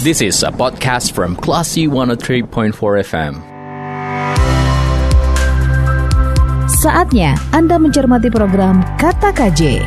This is a podcast from Classy 103.4 FM. Saatnya Anda mencermati program Kata KJ.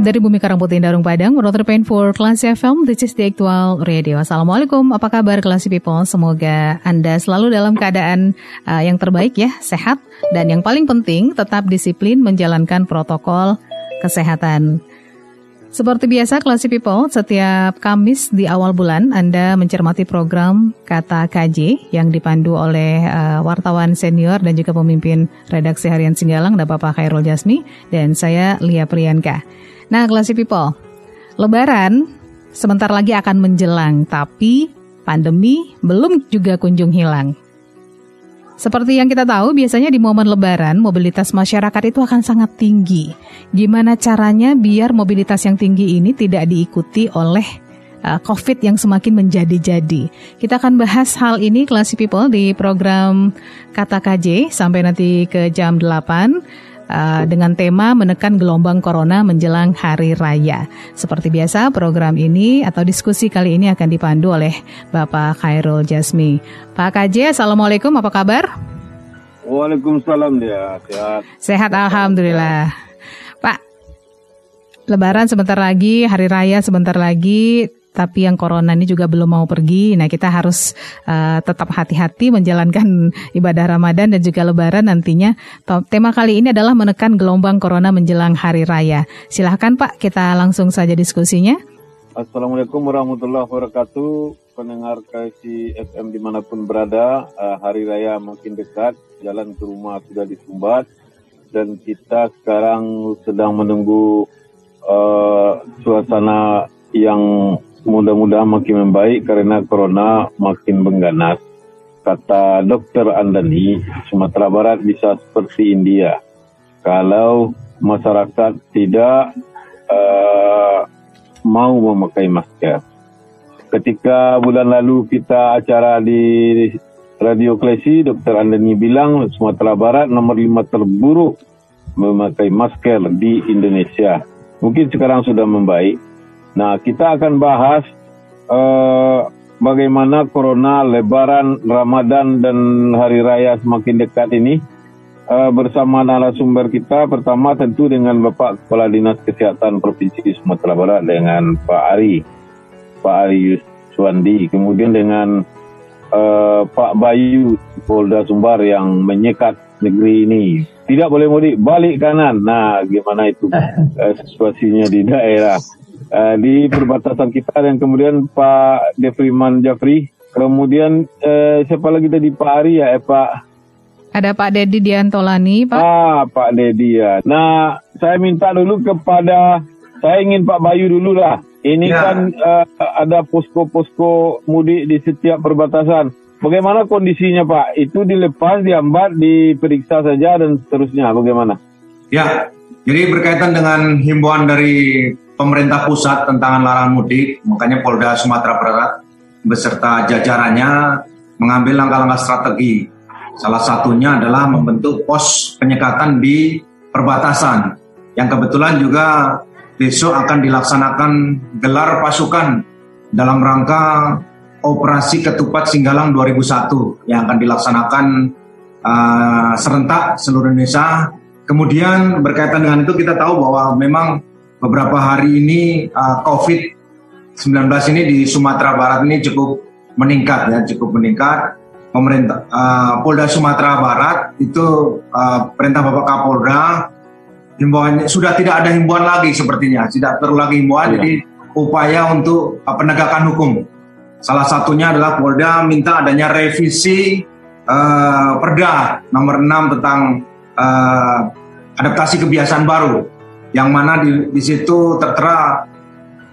Dari Bumi Karangputih Darung Padang, Rotor Pain for Classy FM, this is the actual radio. Assalamualaikum, apa kabar Classy People? Semoga Anda selalu dalam keadaan uh, yang terbaik ya, sehat. Dan yang paling penting, tetap disiplin menjalankan protokol kesehatan. Seperti biasa, Classy People, setiap Kamis di awal bulan Anda mencermati program Kata KJ yang dipandu oleh uh, wartawan senior dan juga pemimpin redaksi harian Singgalang, Bapak Khairul Jasmi, dan saya Lia Priyanka. Nah, Classy People, Lebaran sebentar lagi akan menjelang, tapi pandemi belum juga kunjung hilang. Seperti yang kita tahu, biasanya di momen Lebaran mobilitas masyarakat itu akan sangat tinggi. Gimana caranya biar mobilitas yang tinggi ini tidak diikuti oleh uh, COVID yang semakin menjadi-jadi. Kita akan bahas hal ini Classy People di program Kata KJ sampai nanti ke jam 8 uh, dengan tema menekan gelombang corona menjelang hari raya. Seperti biasa, program ini atau diskusi kali ini akan dipandu oleh Bapak Khairul Jasmi. Pak KJ, Assalamualaikum, apa kabar? Waalaikumsalam dia sehat. Sehat, alhamdulillah. Pak, Lebaran sebentar lagi, hari raya sebentar lagi tapi yang corona ini juga belum mau pergi. Nah, kita harus uh, tetap hati-hati menjalankan ibadah Ramadan dan juga Lebaran nantinya. Tema kali ini adalah menekan gelombang corona menjelang hari raya. Silahkan Pak, kita langsung saja diskusinya. Assalamualaikum warahmatullahi wabarakatuh. Pendengar KSI FM di mana pun berada, uh, hari raya makin dekat, jalan ke rumah sudah disumbat, dan kita sekarang sedang menunggu uh, suasana yang mudah-mudahan makin membaik karena corona makin mengganas. Kata dokter Andani, Sumatera Barat bisa seperti India. Kalau masyarakat tidak uh, mau memakai masker. Ketika bulan lalu kita acara di Radio Klesi, Dokter Andani bilang Sumatera Barat nomor lima terburuk memakai masker di Indonesia. Mungkin sekarang sudah membaik, Nah, kita akan bahas uh, bagaimana corona, lebaran, Ramadan, dan hari raya semakin dekat ini uh, bersama narasumber kita. Pertama tentu dengan Bapak Kepala Dinas Kesehatan Provinsi Sumatera Barat dengan Pak Ari, Pak Ari Yuswandi. Kemudian dengan uh, Pak Bayu Polda Sumbar yang menyekat negeri ini. Tidak boleh mudik, balik kanan. Nah, gimana itu uh, situasinya di daerah? Uh, di perbatasan kita dan kemudian Pak Defriman Jafri, kemudian uh, siapa lagi tadi Pak Ari ya, eh, Pak? Ada Pak Dedi Diantolani, Pak. Ah, Pak Dedi ya. Nah, saya minta dulu kepada, saya ingin Pak Bayu dulu lah. Ini ya. kan uh, ada posko-posko mudik di setiap perbatasan. Bagaimana kondisinya Pak? Itu dilepas, diambat, diperiksa saja dan seterusnya. Bagaimana? Ya, jadi berkaitan dengan himbauan dari pemerintah pusat tentang larangan mudik, makanya Polda Sumatera Barat beserta jajarannya mengambil langkah-langkah strategi. Salah satunya adalah membentuk pos penyekatan di perbatasan yang kebetulan juga besok akan dilaksanakan gelar pasukan dalam rangka Operasi Ketupat Singgalang 2001 yang akan dilaksanakan uh, serentak seluruh Indonesia. Kemudian berkaitan dengan itu kita tahu bahwa memang beberapa hari ini uh, COVID-19 ini di Sumatera Barat ini cukup meningkat ya, cukup meningkat. Pemerintah uh, Polda Sumatera Barat itu uh, perintah Bapak Kapolda himbauan sudah tidak ada himbauan lagi sepertinya, tidak perlu lagi himbauan, ya. jadi upaya untuk uh, penegakan hukum. Salah satunya adalah Polda minta adanya revisi uh, Perda nomor 6 tentang uh, adaptasi kebiasaan baru yang mana di, di situ tertera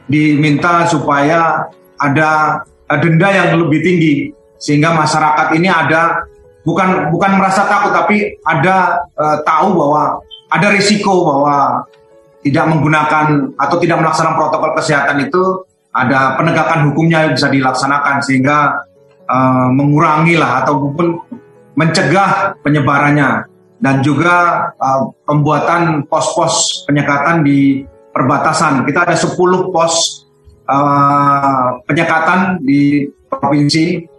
diminta supaya ada denda yang lebih tinggi. Sehingga masyarakat ini ada bukan bukan merasa takut tapi ada uh, tahu bahwa ada risiko bahwa tidak menggunakan atau tidak melaksanakan protokol kesehatan itu ada penegakan hukumnya yang bisa dilaksanakan. Sehingga uh, mengurangi lah ataupun mencegah penyebarannya dan juga uh, pembuatan pos-pos penyekatan di perbatasan. Kita ada 10 pos uh, penyekatan di provinsi.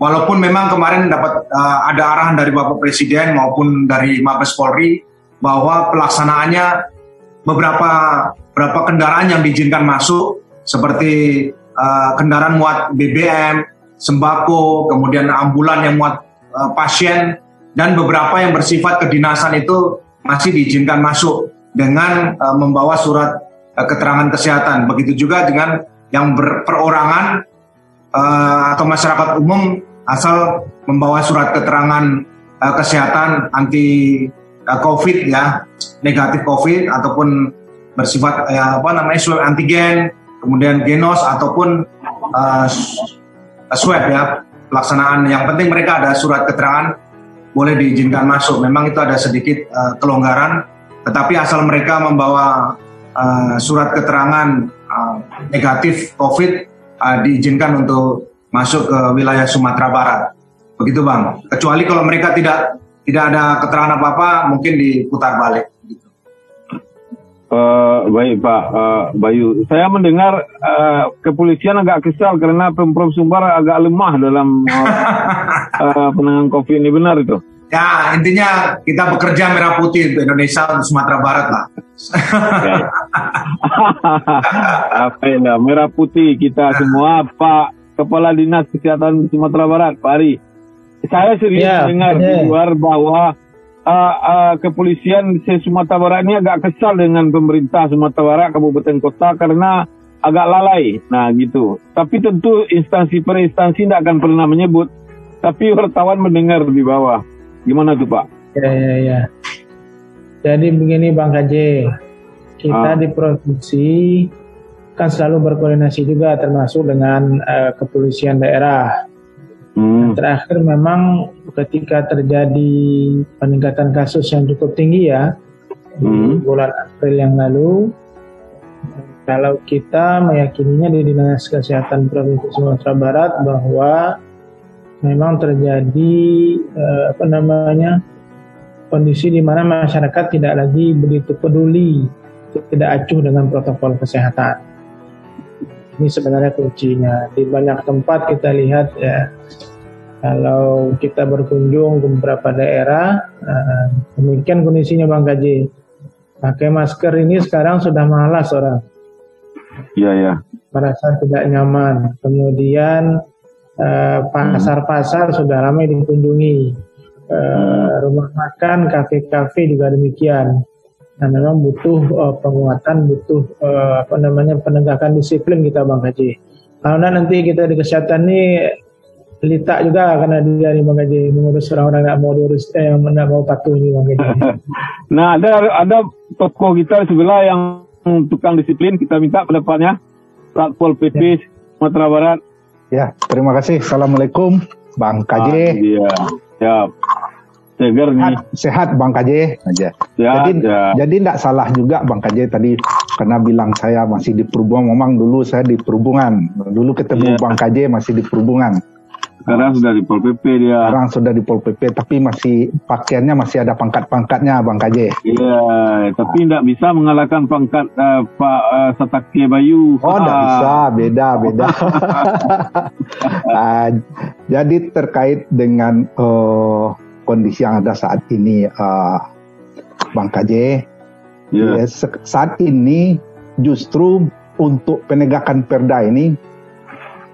Walaupun memang kemarin dapat uh, ada arahan dari Bapak Presiden maupun dari Mabes Polri bahwa pelaksanaannya beberapa beberapa kendaraan yang diizinkan masuk seperti uh, kendaraan muat BBM, sembako, kemudian ambulan yang muat uh, pasien dan beberapa yang bersifat kedinasan itu masih diizinkan masuk dengan uh, membawa surat uh, keterangan kesehatan. Begitu juga dengan yang berperorangan uh, atau masyarakat umum asal membawa surat keterangan uh, kesehatan anti uh, COVID ya negatif COVID ataupun bersifat ya apa namanya swab antigen, kemudian genos ataupun uh, swab ya pelaksanaan. Yang penting mereka ada surat keterangan boleh diizinkan masuk. Memang itu ada sedikit uh, kelonggaran, tetapi asal mereka membawa uh, surat keterangan uh, negatif COVID uh, diizinkan untuk masuk ke wilayah Sumatera Barat. Begitu bang. Kecuali kalau mereka tidak tidak ada keterangan apa apa, mungkin diputar balik. Uh, baik Pak uh, Bayu, saya mendengar uh, kepolisian agak kesal karena Pemprov Sumbar agak lemah dalam uh, uh, penanganan COVID ini benar itu? Ya intinya kita bekerja merah putih untuk Indonesia untuk Sumatera Barat lah. Apa ya merah putih kita semua Pak Kepala Dinas Kesehatan Sumatera Barat Pak Ari. Saya serius ya, dengar ya. di luar bahwa uh, uh, kepolisian Sumatera Barat ini agak kesal dengan pemerintah Sumatera Barat kabupaten kota karena agak lalai. Nah gitu. Tapi tentu instansi per instansi tidak akan pernah menyebut. Tapi wartawan mendengar di bawah. Gimana tuh Pak? Ya ya ya. Jadi begini Bang KJ, kita ah. di provinsi kan selalu berkoordinasi juga termasuk dengan uh, kepolisian daerah. Hmm. Terakhir memang ketika terjadi peningkatan kasus yang cukup tinggi ya hmm. bulan April yang lalu, kalau kita meyakininya di Dinas Kesehatan Provinsi Sumatera Barat bahwa memang terjadi eh, apa namanya kondisi di mana masyarakat tidak lagi begitu peduli, tidak acuh dengan protokol kesehatan. Ini sebenarnya kuncinya. Di banyak tempat kita lihat ya, kalau kita berkunjung ke beberapa daerah, demikian kondisinya Bang Gaji. Pakai masker ini sekarang sudah malas orang. Iya ya. Merasa tidak nyaman. Kemudian uh, pasar-pasar sudah ramai dikunjungi. Uh, rumah makan, kafe-kafe juga demikian. Nah, memang butuh uh, penguatan, butuh uh, apa namanya penegakan disiplin kita Bang Haji. Kalau nanti kita di kesehatan ini litak juga karena dia nih Bang Haji mengurus orang-orang nggak mau diurus eh, yang nggak mau patuh ini Bang Haji. nah ada ada toko kita sebelah yang tukang disiplin kita minta pendapatnya Satpol PP ya. Sumatera Barat. Ya terima kasih. Assalamualaikum Bang KJ. Ah, iya. Ya segar nih. Sehat Bang KJ aja. Ya, jadi ya. jadi tidak salah juga Bang KJ tadi karena bilang saya masih di perhubungan. Memang dulu saya di perhubungan. Dulu ketemu ya. Bang KJ masih di perhubungan. Sekarang sudah di Pol PP dia. Sekarang sudah di Pol PP, tapi masih pakaiannya masih ada pangkat-pangkatnya, Bang KJ. Iya, tapi tidak bisa mengalahkan pangkat uh, Pak uh, Satake Bayu. Oh, tidak ah. bisa, beda, beda. uh, jadi terkait dengan uh, kondisi yang ada saat ini, uh, Bang KJ, yeah. ya, saat ini justru untuk penegakan perda ini,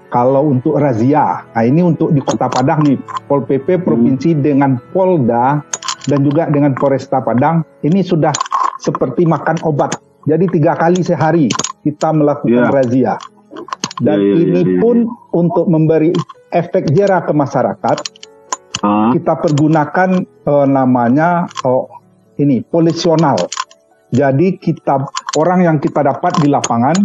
kalau untuk razia, nah ini untuk di Kota Padang nih, Pol PP provinsi hmm. dengan Polda dan juga dengan Polresta Padang, ini sudah seperti makan obat. Jadi tiga kali sehari kita melakukan yeah. razia. Dan yeah, yeah, ini yeah, yeah. pun untuk memberi efek jerah ke masyarakat, uh. kita pergunakan uh, namanya oh, ini polisional. Jadi kita orang yang kita dapat di lapangan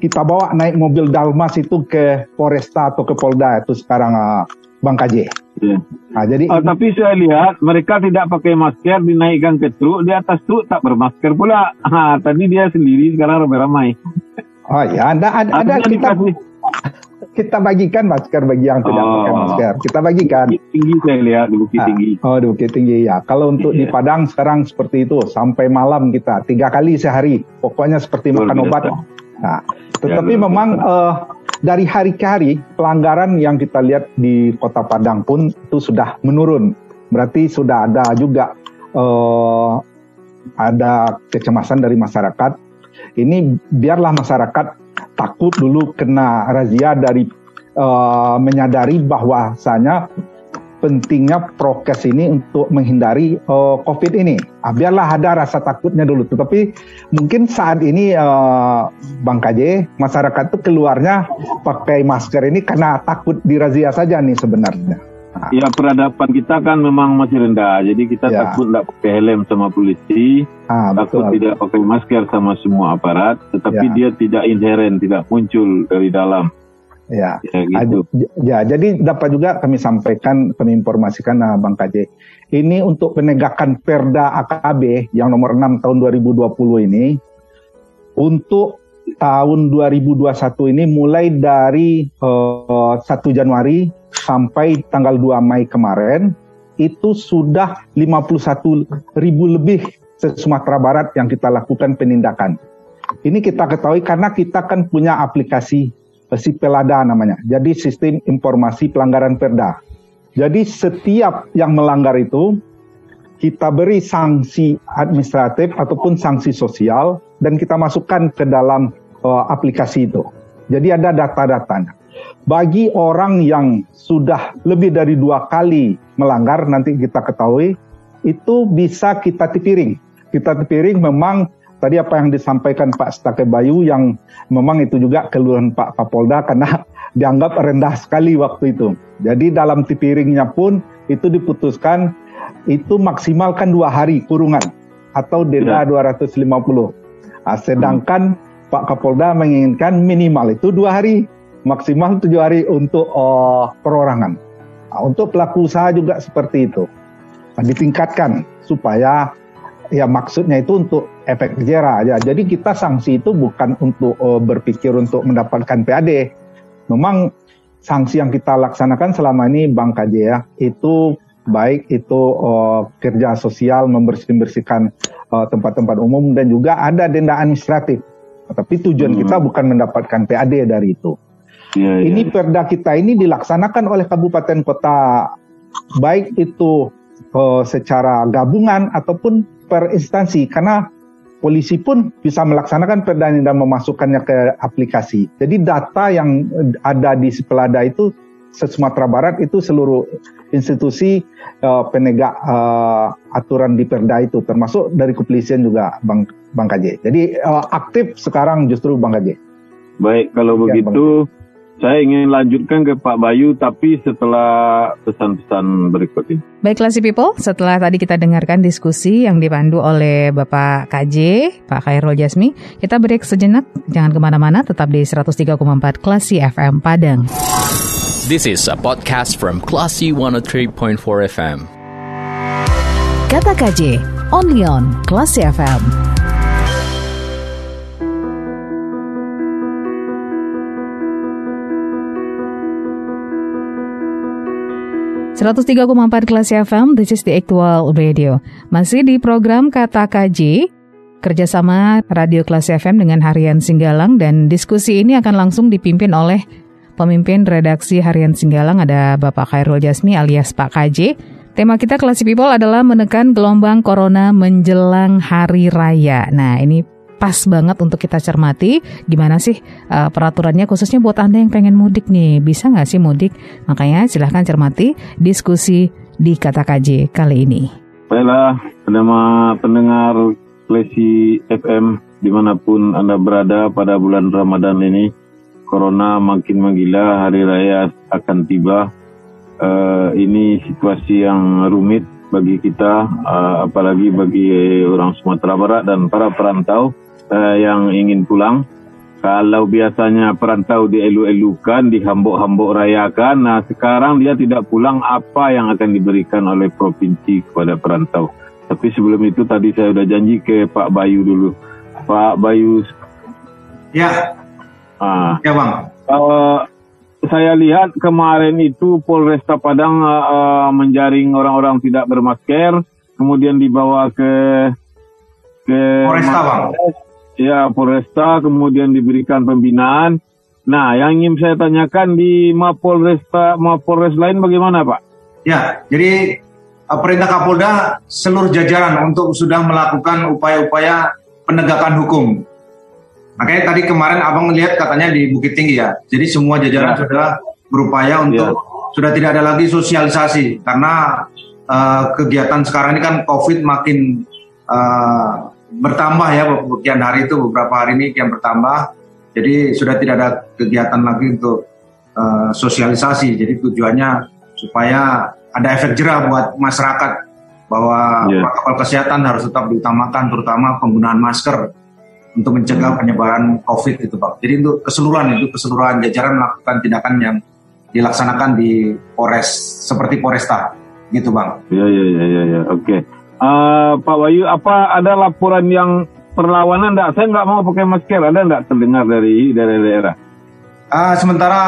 kita bawa naik mobil Dalmas itu ke Polresta atau ke Polda itu sekarang uh, Bang KJ. Yeah. Nah, jadi uh, tapi saya lihat mereka tidak pakai masker dinaikkan ke truk di atas truk tak bermasker pula. Ha, tadi dia sendiri sekarang ramai-ramai. Oh ya, ada ada, ada kita kita bagikan masker bagi yang tidak Oh. pakai masker. Kita bagikan. Bukit tinggi saya lihat di Bukit Ah, Tinggi. Oh, di Bukit Tinggi ya. Kalau untuk di Iya. Padang sekarang seperti itu sampai malam kita tiga kali sehari. Pokoknya seperti Luar makan biasa. obat. Nah, tetapi luar memang eh, dari hari ke hari pelanggaran yang kita lihat di Kota Padang pun itu sudah menurun. Berarti sudah ada juga eh, ada kecemasan dari masyarakat. Ini biarlah masyarakat takut dulu kena razia dari eh, menyadari bahwasanya pentingnya prokes ini untuk menghindari eh, COVID ini. Ah, biarlah ada rasa takutnya dulu. Tetapi mungkin saat ini eh, Bang KJ, masyarakat itu keluarnya pakai masker ini karena takut dirazia saja nih sebenarnya. Ya peradaban kita kan memang masih rendah, jadi kita Ya. takut tidak pakai helm sama polisi, Ah, takut betul. tidak pakai masker sama semua aparat, tetapi Ya. dia tidak inheren, tidak muncul dari dalam. Ya. Ya gitu. Ya, jadi dapat juga kami sampaikan, kami informasikan nah, Bang KJ. Ini untuk penegakan Perda AKB yang nomor 6 tahun 2020 ini untuk tahun 2021 ini mulai dari eh, 1 Januari sampai tanggal 2 Mei kemarin itu sudah 51 ribu lebih se Sumatera Barat yang kita lakukan penindakan. Ini kita ketahui karena kita kan punya aplikasi si Pelada namanya. Jadi sistem informasi pelanggaran perda. Jadi setiap yang melanggar itu kita beri sanksi administratif ataupun sanksi sosial dan kita masukkan ke dalam eh, aplikasi itu. Jadi ada data-datanya. Bagi orang yang sudah lebih dari dua kali melanggar nanti kita ketahui itu bisa kita tipiring. Kita tipiring memang tadi apa yang disampaikan Pak Stake Bayu yang memang itu juga keluhan Pak Kapolda karena dianggap rendah sekali waktu itu. Jadi dalam tipiringnya pun itu diputuskan itu maksimalkan dua hari kurungan atau denda 250. Nah, sedangkan Pak Kapolda menginginkan minimal itu dua hari, maksimal tujuh hari untuk eh, perorangan. Nah, untuk pelaku usaha juga seperti itu. Nah, ditingkatkan supaya ya maksudnya itu untuk efek jera aja. Jadi kita sanksi itu bukan untuk eh, berpikir untuk mendapatkan PAD. Memang sanksi yang kita laksanakan selama ini Bang KJ ya, itu baik itu eh, kerja sosial membersih-bersihkan eh, tempat-tempat umum dan juga ada denda administratif. Tapi tujuan Hmm. kita bukan mendapatkan PAD dari itu. Ya, ya. Ini perda kita ini dilaksanakan oleh kabupaten kota baik itu eh, secara gabungan ataupun per instansi karena polisi pun bisa melaksanakan perda ini dan memasukkannya ke aplikasi. Jadi data yang ada di Sepelada itu se Sumatera Barat itu seluruh institusi eh, penegak eh, aturan di perda itu termasuk dari kepolisian juga Bang Bang KJ. Jadi eh, aktif sekarang justru Bang KJ. Baik, kalau Ya, begitu saya ingin lanjutkan ke Pak Bayu, tapi setelah pesan-pesan berikut ini. Baiklah si people, setelah tadi kita dengarkan diskusi yang dipandu oleh Bapak KJ, Pak Khairul Jasmi, kita break sejenak, jangan ke mana-mana, tetap di 103,4 Klasi FM Padang. This is a podcast from Classy 103.4 FM. Kata KJ, only on Klasi FM. ...103,4 kelas FM, this is the actual radio. Masih di program Kata KJ, kerjasama Radio Kelas FM dengan Harian Singgalang dan diskusi ini akan langsung dipimpin oleh pemimpin redaksi Harian Singgalang ada Bapak Khairul Jasmi alias Pak KJ. Tema kita Classy People adalah menekan gelombang corona menjelang hari raya. Nah ini pas banget untuk kita cermati gimana sih uh, peraturannya khususnya buat Anda yang pengen mudik nih. Bisa nggak sih mudik? Makanya silahkan cermati diskusi di Kata KJ kali ini. Baiklah, pendengar, pendengar Klesi FM di mana pun Anda berada pada bulan Ramadan ini, Corona makin menggila, hari raya akan tiba. Eh, ini situasi yang rumit bagi kita, eh, apalagi bagi orang Sumatera Barat dan para perantau eh, yang ingin pulang. Kalau biasanya perantau dielu-elukan, dihambuk-hambuk rayakan, nah sekarang dia tidak pulang apa yang akan diberikan oleh provinsi kepada perantau. Tapi sebelum itu tadi saya sudah janji ke Pak Bayu dulu. Pak Bayu, Ya, ah, ya bang. eh, saya lihat kemarin itu Polresta Padang uh, uh, menjaring orang-orang tidak bermasker, kemudian dibawa ke ke Polresta bang. Ya Polresta, kemudian diberikan pembinaan. Nah, yang ingin saya tanyakan di Mapolresta, Mapolres lain bagaimana Pak? Ya, jadi uh, perintah Kapolda seluruh jajaran untuk sudah melakukan upaya-upaya penegakan hukum. Makanya tadi kemarin abang melihat katanya di Bukit Tinggi ya. Jadi semua jajaran ya. sudah berupaya untuk ya. sudah tidak ada lagi sosialisasi karena uh, kegiatan sekarang ini kan COVID makin uh, bertambah ya sekian hari itu beberapa hari ini kian bertambah. Jadi sudah tidak ada kegiatan lagi untuk uh, sosialisasi. Jadi tujuannya supaya ada efek jerah buat masyarakat bahwa yeah. protokol kesehatan harus tetap diutamakan, terutama penggunaan masker untuk mencegah penyebaran COVID itu Pak. Jadi untuk keseluruhan itu keseluruhan jajaran melakukan tindakan yang dilaksanakan di Polres seperti Polresta gitu Bang. Iya iya iya iya ya. oke. Okay. Uh, eh, Pak Wayu apa ada laporan yang perlawanan enggak? Saya nggak mau pakai masker ada enggak terdengar dari dari daerah? Uh, sementara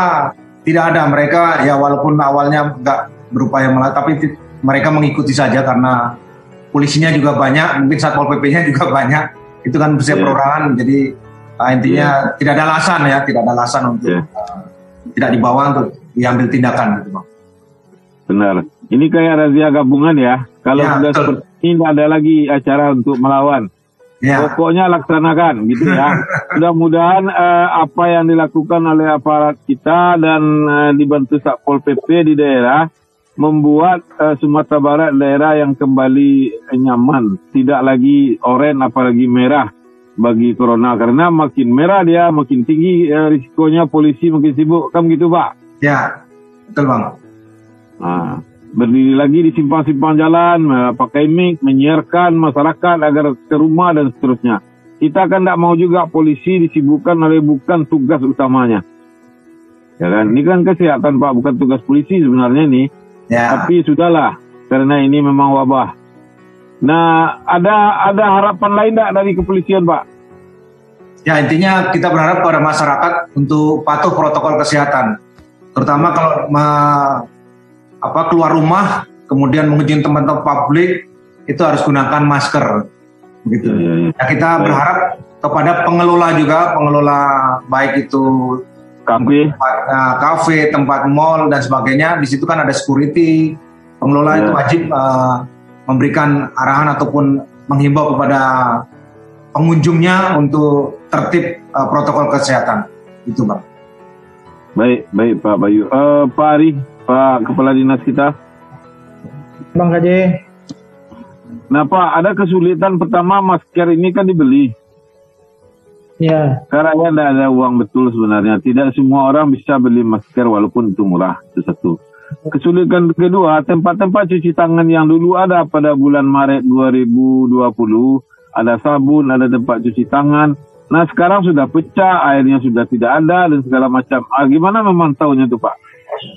tidak ada mereka ya walaupun awalnya nggak berupaya malah tapi mereka mengikuti saja karena polisinya juga banyak mungkin satpol pp-nya juga banyak itu kan bersih yeah. perorangan jadi uh, intinya yeah. tidak ada alasan ya tidak ada alasan untuk yeah. uh, tidak dibawa untuk diambil tindakan gitu bang benar ini kayak razia gabungan ya kalau yeah, sudah seperti ini tidak ada lagi acara untuk melawan Ya. Pokoknya laksanakan gitu ya. Mudah-mudahan uh, apa yang dilakukan oleh aparat kita dan uh, dibantu Satpol PP di daerah membuat uh, Sumatera Barat daerah yang kembali nyaman, tidak lagi oranye apalagi merah bagi corona karena makin merah dia makin tinggi uh, risikonya polisi makin sibuk kan gitu Pak? Ya, betul Bang. Nah, berdiri lagi di simpang-simpang jalan, pakai mic, menyiarkan masyarakat agar ke rumah dan seterusnya. Kita kan tidak mau juga polisi disibukkan oleh bukan tugas utamanya. Ya kan? Ini kan kesehatan Pak, bukan tugas polisi sebenarnya nih. Ya. Tapi sudahlah, karena ini memang wabah. Nah, ada ada harapan lain tidak dari kepolisian Pak? Ya intinya kita berharap pada masyarakat untuk patuh protokol kesehatan, terutama kalau apa keluar rumah kemudian mengunjungi tempat-tempat publik itu harus gunakan masker begitu. Ya, ya, ya. Nah, kita berharap kepada pengelola juga pengelola baik itu kafe, tempat, nah, kafe, tempat mall dan sebagainya. Di situ kan ada security. Pengelola ya. itu wajib uh, memberikan arahan ataupun menghimbau kepada pengunjungnya untuk tertib uh, protokol kesehatan. Itu, Bang. Baik, baik Pak Bayu. Uh, Pak Ari, Pak Kepala Dinas kita. Bang Kaje. Nah Pak, ada kesulitan pertama masker ini kan dibeli. Ya. Karena ya tidak ada uang betul sebenarnya. Tidak semua orang bisa beli masker walaupun itu murah. Itu satu. Kesulitan kedua, tempat-tempat cuci tangan yang dulu ada pada bulan Maret 2020, ada sabun, ada tempat cuci tangan. Nah sekarang sudah pecah, airnya sudah tidak ada dan segala macam. Ah, gimana memantaunya tuh Pak?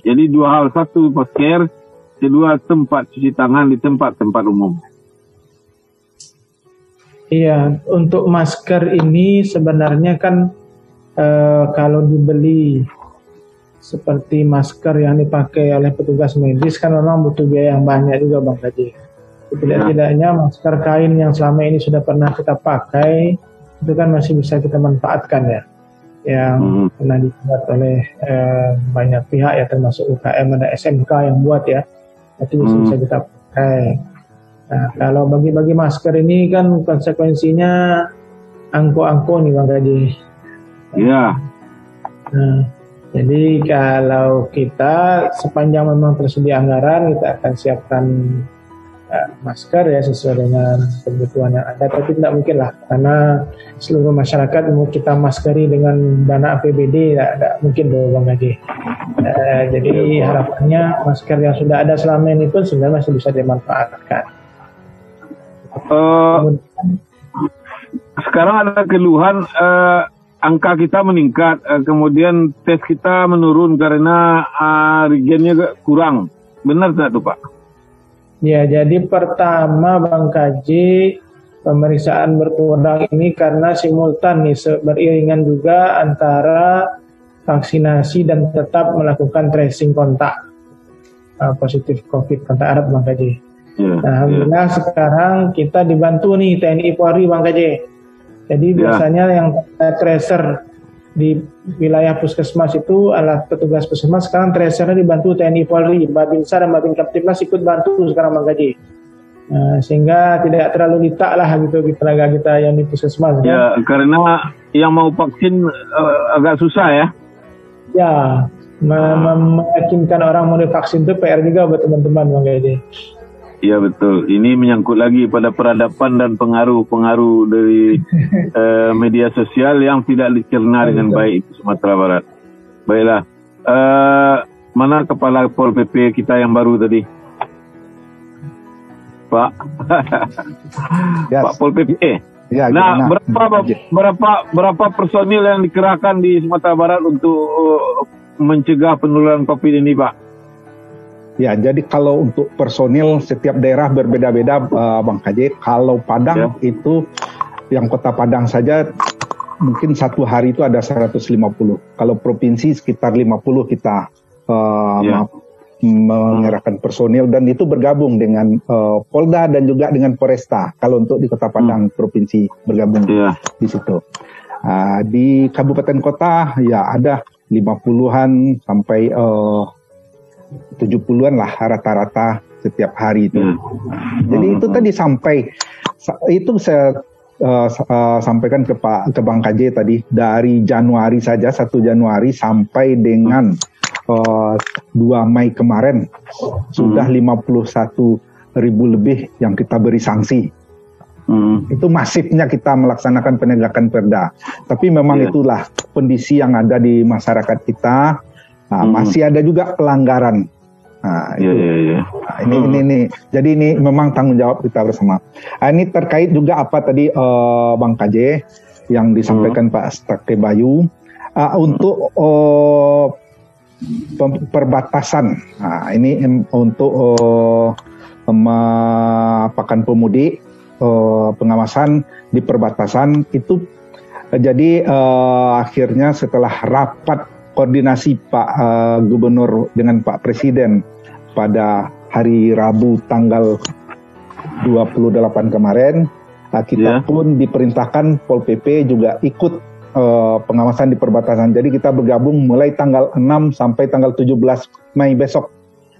Jadi dua hal, satu masker, kedua tempat cuci tangan di tempat-tempat umum. Iya, untuk masker ini sebenarnya kan e, kalau dibeli seperti masker yang dipakai oleh petugas medis kan memang butuh biaya yang banyak juga Bang Haji. Tidak-tidaknya masker kain yang selama ini sudah pernah kita pakai itu kan masih bisa kita manfaatkan ya yang hmm. pernah dibuat oleh eh, banyak pihak ya termasuk UKM ada SMK yang buat ya itu bisa, hmm. bisa kita pakai. Nah kalau bagi-bagi masker ini kan konsekuensinya angko-angko nih bang Gaji. Iya. Nah, jadi kalau kita sepanjang memang tersedia anggaran kita akan siapkan masker ya sesuai dengan kebutuhan yang ada. Tapi tidak mungkin lah karena seluruh masyarakat mau kita maskeri dengan dana APBD tidak, mungkin dong Bang Gaji uh, jadi harapannya masker yang sudah ada selama ini pun sebenarnya masih bisa dimanfaatkan. Uh, sekarang ada keluhan uh, angka kita meningkat. Uh, kemudian tes kita menurun karena uh, regennya kurang. Benar tidak tuh Pak? Ya, jadi pertama Bang Kaji pemeriksaan berkurang ini karena simultan nih beriringan juga antara vaksinasi dan tetap melakukan tracing kontak uh, positif COVID kontak erat Bang Kaji. Yeah, nah, Alhamdulillah yeah. sekarang kita dibantu nih TNI Polri Bang Kaji. Jadi yeah. biasanya yang tracer di wilayah puskesmas itu alat petugas puskesmas sekarang tracernya dibantu TNI Polri, Babinsa dan Babin Kaptipmas ikut bantu sekarang Bang Kaji. Nah, sehingga tidak terlalu litak lah gitu tenaga kita yang di puskesmas. Ya, kan? karena yang mau vaksin uh, agak susah ya. Ya, meyakinkan orang mau divaksin itu PR juga buat teman-teman Bang Gaidi. Iya betul. Ini menyangkut lagi pada peradaban dan pengaruh-pengaruh dari uh, media sosial yang tidak dicerna dengan baik di Sumatera Barat. Baiklah. Uh, mana kepala Pol PP kita yang baru tadi? Pak. yes. Pak Pol PP. Eh. Ya, nah, berapa berapa berapa personil yang dikerahkan di Sumatera Barat untuk uh, mencegah penularan COVID ini, Pak? Ya, jadi kalau untuk personil setiap daerah berbeda-beda, uh, Bang KJ. Kalau Padang ya. itu yang Kota Padang saja mungkin satu hari itu ada 150. Kalau provinsi sekitar 50 kita uh, ya mengerahkan personil dan itu bergabung dengan uh, Polda dan juga dengan Polresta kalau untuk di Kota Padang hmm. provinsi bergabung yeah. di situ. Uh, di kabupaten kota ya ada 50-an sampai uh, 70-an lah rata-rata setiap hari itu. Hmm. Jadi itu tadi sampai itu saya uh, uh, sampaikan ke Pak ke Bang KJ tadi dari Januari saja 1 Januari sampai dengan uh, 2 Mei kemarin hmm. sudah 51 ribu lebih yang kita beri sanksi. Hmm. Itu masifnya kita melaksanakan penegakan perda. Tapi memang yeah. itulah kondisi yang ada di masyarakat kita. Nah, hmm. Masih ada juga pelanggaran. Nah, itu. Yeah, yeah, yeah. Nah, ini, hmm. ini, ini. Jadi ini memang tanggung jawab kita bersama. Nah, ini terkait juga apa tadi uh, Bang KJ yang disampaikan hmm. Pak Stake Bayu. Uh, untuk uh, perbatasan. Nah, ini untuk uh, apakan pemudik uh, pengawasan di perbatasan itu uh, jadi uh, akhirnya setelah rapat koordinasi Pak uh, Gubernur dengan Pak Presiden pada hari Rabu tanggal 28 kemarin uh, kita yeah. pun diperintahkan Pol PP juga ikut uh, pengawasan di perbatasan. Jadi kita bergabung mulai tanggal 6 sampai tanggal 17 Mei besok.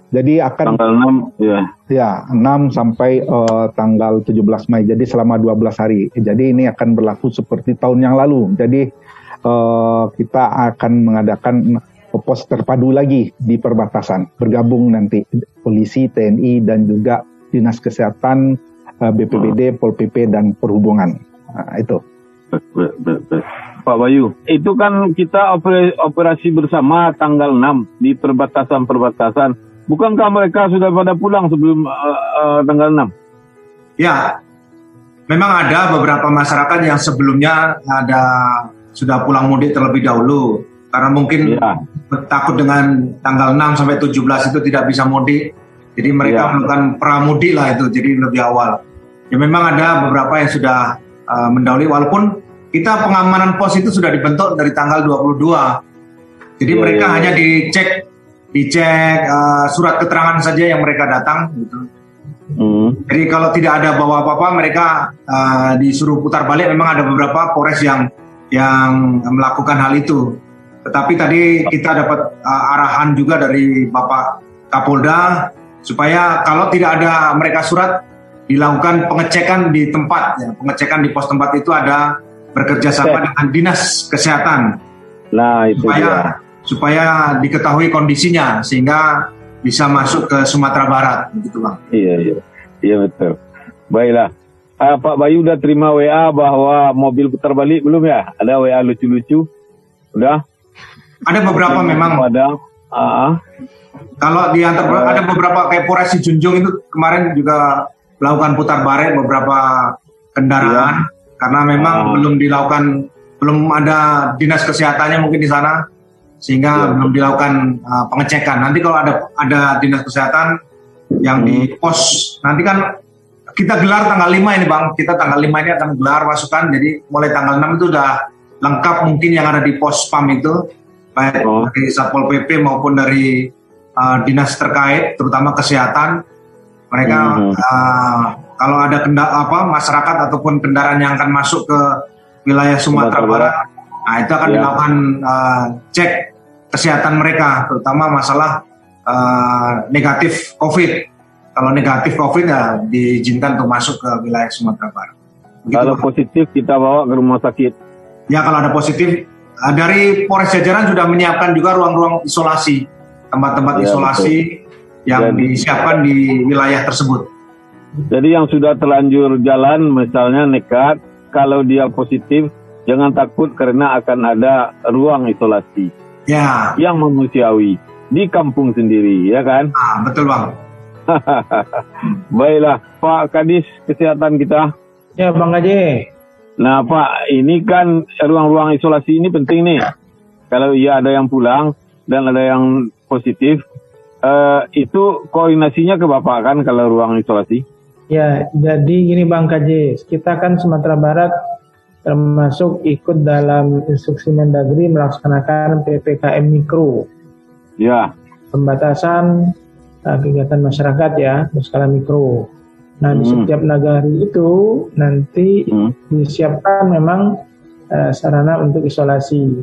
Jadi akan tanggal 6 ya. Ya, 6 sampai uh, tanggal 17 Mei. Jadi selama 12 hari. Jadi ini akan berlaku seperti tahun yang lalu. Jadi uh, kita akan mengadakan pos terpadu lagi di perbatasan. Bergabung nanti polisi, TNI dan juga Dinas Kesehatan, uh, BPBD, Pol PP dan Perhubungan. Nah, itu. Pak Bayu. Itu kan kita operasi bersama tanggal 6 di perbatasan-perbatasan. Bukankah mereka sudah pada pulang sebelum uh, uh, tanggal 6? Ya, memang ada beberapa masyarakat yang sebelumnya ada sudah pulang mudik terlebih dahulu karena mungkin ya. takut dengan tanggal 6 sampai 17 itu tidak bisa mudik. Jadi mereka ya. melakukan pramudik lah itu, jadi lebih awal. Ya memang ada beberapa yang sudah uh, mendahului walaupun kita pengamanan pos itu sudah dibentuk dari tanggal 22. Jadi yeah, mereka yeah. hanya dicek dicek uh, surat keterangan saja yang mereka datang gitu. Mm. Jadi kalau tidak ada bawa apa-apa mereka uh, disuruh putar balik memang ada beberapa Polres yang yang melakukan hal itu. Tetapi tadi kita dapat uh, arahan juga dari Bapak Kapolda supaya kalau tidak ada mereka surat dilakukan pengecekan di tempat ya. Pengecekan di pos tempat itu ada bekerja sama dengan dinas kesehatan. Nah, itu supaya dia. supaya diketahui kondisinya sehingga bisa masuk ke Sumatera Barat gitu Bang. Iya, iya. Iya betul. Baiklah. Uh, Pak Bayu udah terima WA bahwa mobil putar balik belum ya? Ada WA lucu-lucu? Udah? Ada beberapa memang. Ada. Uh, kalau di antar uh, ada beberapa kayak Polres Junjung itu kemarin juga melakukan putar balik beberapa kendaraan. Iya karena memang oh. belum dilakukan belum ada dinas kesehatannya mungkin di sana sehingga ya. belum dilakukan uh, pengecekan. Nanti kalau ada ada dinas kesehatan yang hmm. di pos nanti kan kita gelar tanggal 5 ini Bang. Kita tanggal 5 ini akan gelar pasukan jadi mulai tanggal 6 itu udah lengkap mungkin yang ada di pos PAM itu baik oh. dari Satpol PP maupun dari uh, dinas terkait, terutama kesehatan. Mereka hmm. uh, kalau ada kenda apa masyarakat ataupun kendaraan yang akan masuk ke wilayah Sumatera Barat, nah itu akan ya. dilakukan uh, cek kesehatan mereka, terutama masalah uh, negatif COVID. Kalau negatif COVID ya diizinkan untuk masuk ke wilayah Sumatera Barat. Begitu, kalau Pak. positif kita bawa ke rumah sakit. Ya kalau ada positif dari Polres Jajaran sudah menyiapkan juga ruang-ruang isolasi tempat-tempat ya, isolasi betul. yang Jadi, disiapkan di wilayah tersebut. Jadi yang sudah terlanjur jalan misalnya nekat, kalau dia positif jangan takut karena akan ada ruang isolasi. Ya. Yang manusiawi di kampung sendiri, ya kan? Ah, betul bang. Baiklah, Pak Kadis Kesehatan kita. Ya, Bang Gaji. Nah, Pak, ini kan ruang-ruang isolasi ini penting nih. Kalau iya ada yang pulang dan ada yang positif, uh, itu koordinasinya ke Bapak kan kalau ruang isolasi? Ya, jadi gini Bang KJ, kita kan Sumatera Barat termasuk ikut dalam instruksi Mendagri melaksanakan PPKM Mikro. Ya. Pembatasan uh, kegiatan masyarakat ya, berskala mikro. Nah, hmm. di setiap nagari itu nanti hmm. disiapkan memang uh, sarana untuk isolasi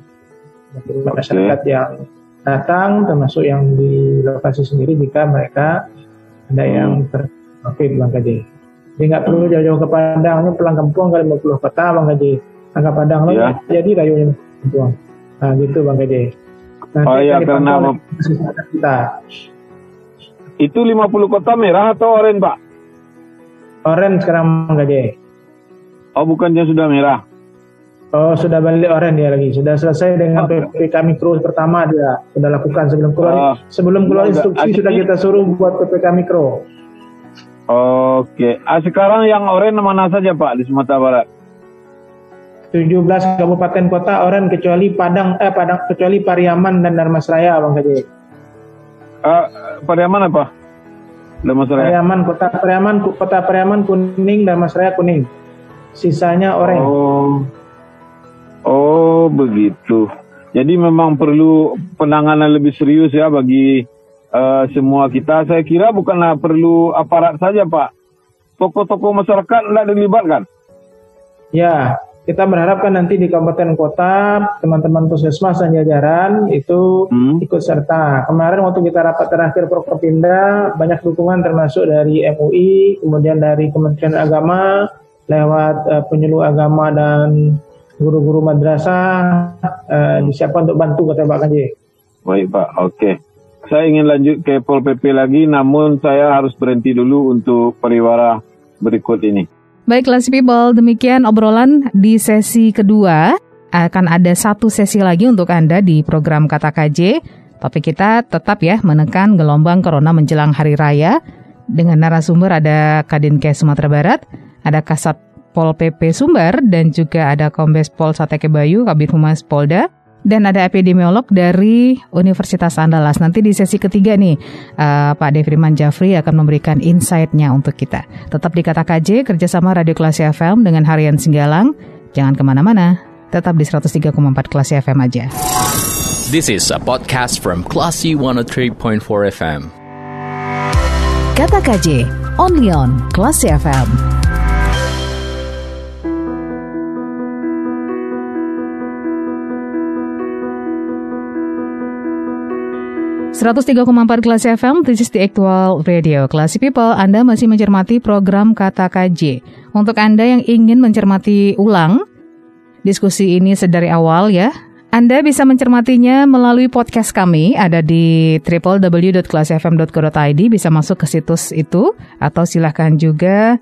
masyarakat okay. yang datang termasuk yang di lokasi sendiri jika mereka ada hmm. yang terkait Bang Kaji. Jadi nggak perlu jauh-jauh ke Padang, ini pulang kampung kali 50 kota Bang Kaji. Angka Padang loh, ya. jadi rayunya kampung. Nah gitu Bang Kaji. Nanti oh iya karena kita. Itu 50 kota merah atau oranye Pak? Oranye sekarang Bang Kaji. Oh bukannya sudah merah? Oh, sudah balik orang dia lagi. Sudah selesai dengan oh. PPK mikro pertama dia sudah lakukan sebelum keluar oh. sebelum keluar instruksi sudah kita suruh buat PPK mikro. Oke. Ah, sekarang yang oranye mana saja Pak di Sumatera Barat? 17 kabupaten kota oranye kecuali Padang eh Padang kecuali Pariaman dan Darmasraya Bang Kaji. Uh, Pariaman apa? Darmasraya. Pariaman kota Pariaman kota Pariaman kuning Darmasraya kuning. Sisanya oranye. Oh. Oh begitu. Jadi memang perlu penanganan lebih serius ya bagi uh, semua kita. Saya kira bukanlah perlu aparat saja Pak. Tokoh-tokoh masyarakat tidak dilibatkan. Ya, kita berharapkan nanti di kabupaten kota teman-teman puskesmas dan jajaran itu hmm. ikut serta. Kemarin waktu kita rapat terakhir Prokopinda banyak dukungan termasuk dari MUI, kemudian dari Kementerian Agama lewat uh, penyuluh agama dan guru-guru madrasah uh, disiapkan untuk bantu kata Pak Kanji. Baik Pak, oke. Saya ingin lanjut ke Pol PP lagi, namun saya harus berhenti dulu untuk periwara berikut ini. Baik, Classy People, demikian obrolan di sesi kedua. Akan ada satu sesi lagi untuk Anda di program Kata KJ. Topik kita tetap ya menekan gelombang corona menjelang hari raya. Dengan narasumber ada Kadinkes Sumatera Barat, ada Kasat Pol PP Sumber dan juga ada Kombes Pol Sateke Bayu, Kabit Humas Polda dan ada epidemiolog dari Universitas Andalas. Nanti di sesi ketiga nih, uh, Pak Devriman Jafri akan memberikan insight-nya untuk kita. Tetap di Kata KJ, kerjasama Radio Klasi FM dengan Harian Singgalang. Jangan ke mana-mana, tetap di 103,4 Klasi FM aja. This is a podcast from Classy 103.4 FM. Kata KJ, only on Klasi FM. 103,4 kelas FM, this is the actual radio. Classy People, Anda masih mencermati program Kata KJ. Untuk Anda yang ingin mencermati ulang diskusi ini sedari awal ya, Anda bisa mencermatinya melalui podcast kami, ada di www.classfm.co.id, bisa masuk ke situs itu, atau silahkan juga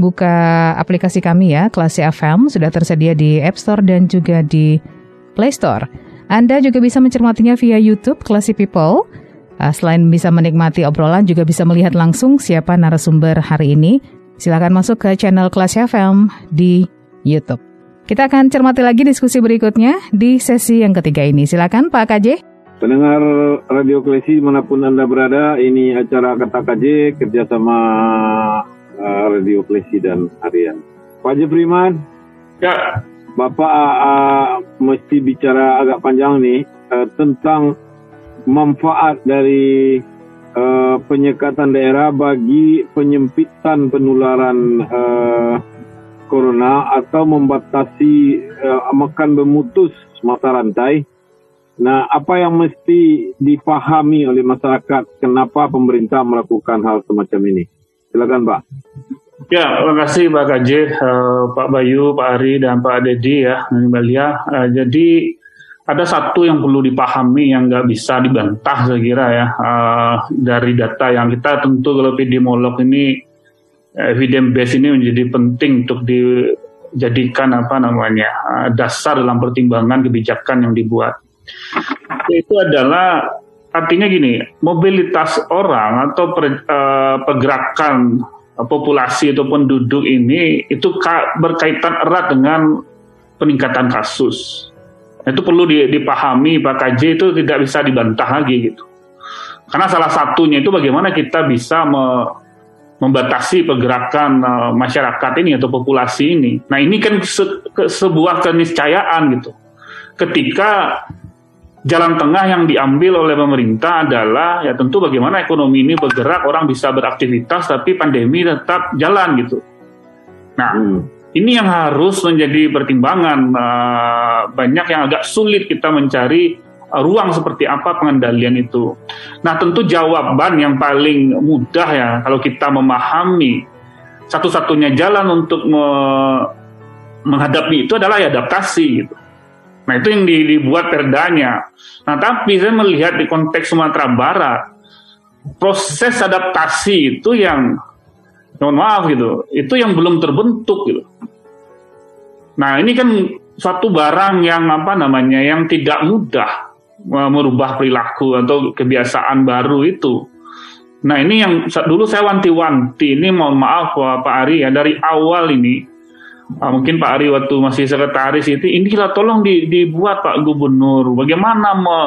buka aplikasi kami ya, Classy FM, sudah tersedia di App Store dan juga di Play Store. Anda juga bisa mencermatinya via YouTube Classy People. Uh, selain bisa menikmati obrolan, juga bisa melihat langsung siapa narasumber hari ini. Silakan masuk ke channel Classy FM di YouTube. Kita akan cermati lagi diskusi berikutnya di sesi yang ketiga ini. Silakan Pak KJ. Pendengar Radio Klesi mana pun Anda berada, ini acara Kata KJ kerjasama uh, Radio Klesi dan Harian. Pak Jefriman. Ya. Bapak uh, mesti bicara agak panjang nih uh, tentang manfaat dari uh, penyekatan daerah bagi penyempitan penularan uh, corona atau membatasi uh, makan memutus mata rantai. Nah, apa yang mesti dipahami oleh masyarakat kenapa pemerintah melakukan hal semacam ini? Silakan, Pak. Ya, terima kasih Pak KJ, uh, Pak Bayu, Pak Ari, dan Pak Dedi ya, Mbak Uh, jadi ada satu yang perlu dipahami yang nggak bisa dibantah saya kira ya uh, dari data yang kita tentu kalau epidemiolog ini evidence base ini menjadi penting untuk dijadikan apa namanya uh, dasar dalam pertimbangan kebijakan yang dibuat. Itu adalah artinya gini mobilitas orang atau per, uh, pergerakan populasi ataupun penduduk ini itu berkaitan erat dengan peningkatan kasus itu perlu dipahami Pak KJ itu tidak bisa dibantah lagi gitu. Karena salah satunya itu bagaimana kita bisa me membatasi pergerakan uh, masyarakat ini atau populasi ini. Nah ini kan se sebuah keniscayaan gitu. Ketika jalan tengah yang diambil oleh pemerintah adalah ya tentu bagaimana ekonomi ini bergerak, orang bisa beraktivitas tapi pandemi tetap jalan gitu. Nah, hmm ini yang harus menjadi pertimbangan. Uh, banyak yang agak sulit kita mencari uh, ruang seperti apa pengendalian itu. Nah, tentu jawaban yang paling mudah ya kalau kita memahami satu-satunya jalan untuk me menghadapi itu adalah ya adaptasi gitu. Nah, itu yang dibuat perdanya. Nah, tapi saya melihat di konteks Sumatera Barat proses adaptasi itu yang mohon maaf gitu, itu yang belum terbentuk gitu. Nah ini kan suatu barang yang apa namanya yang tidak mudah merubah perilaku atau kebiasaan baru itu. Nah ini yang dulu saya wanti-wanti ini mohon maaf Pak Ari ya dari awal ini mungkin Pak Ari waktu masih sekretaris itu ini kita tolong di, dibuat Pak Gubernur bagaimana me,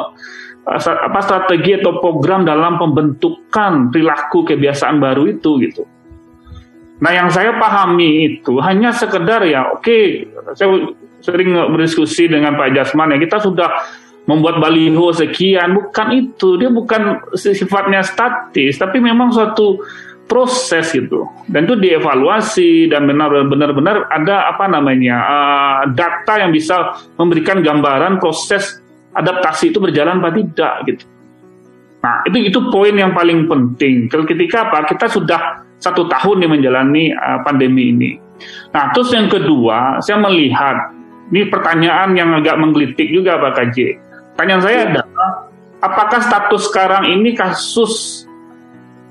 apa strategi atau program dalam pembentukan perilaku kebiasaan baru itu gitu. Nah yang saya pahami itu hanya sekedar ya oke okay, saya sering berdiskusi dengan Pak Jasman ya kita sudah membuat baliho sekian bukan itu dia bukan sifatnya statis tapi memang suatu proses gitu dan itu dievaluasi dan benar-benar benar ada apa namanya uh, data yang bisa memberikan gambaran proses adaptasi itu berjalan apa tidak gitu nah itu itu poin yang paling penting ketika apa kita sudah satu tahun nih menjalani uh, pandemi ini. Nah, terus yang kedua, saya melihat ini pertanyaan yang agak menggelitik juga Pak KJ. Pertanyaan saya ya. adalah, apakah status sekarang ini kasus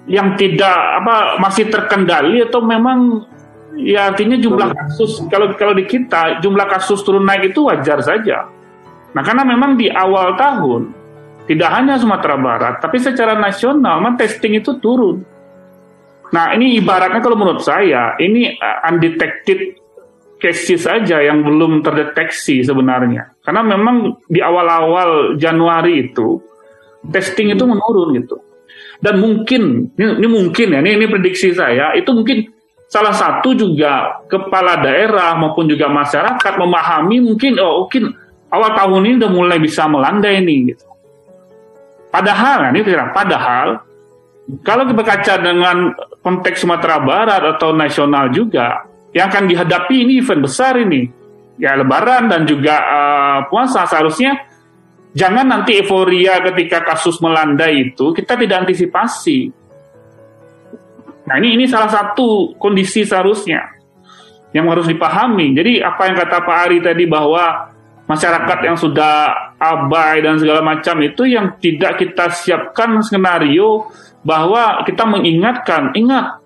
yang tidak apa masih terkendali atau memang ya artinya jumlah kasus kalau kalau di kita jumlah kasus turun naik itu wajar saja. Nah karena memang di awal tahun tidak hanya Sumatera Barat tapi secara nasional memang testing itu turun. Nah, ini ibaratnya kalau menurut saya, ini uh, undetected cases saja yang belum terdeteksi sebenarnya. Karena memang di awal-awal Januari itu testing itu menurun gitu. Dan mungkin ini, ini mungkin ya, ini, ini prediksi saya, itu mungkin salah satu juga kepala daerah maupun juga masyarakat memahami mungkin oh mungkin awal tahun ini udah mulai bisa melandai ini gitu. Padahal ini padahal kalau kita kaca dengan konteks Sumatera Barat atau nasional juga, yang akan dihadapi ini event besar ini. Ya lebaran dan juga uh, puasa seharusnya jangan nanti euforia ketika kasus melanda itu kita tidak antisipasi. Nah ini ini salah satu kondisi seharusnya yang harus dipahami. Jadi apa yang kata Pak Ari tadi bahwa masyarakat yang sudah abai dan segala macam itu yang tidak kita siapkan skenario bahwa kita mengingatkan, ingat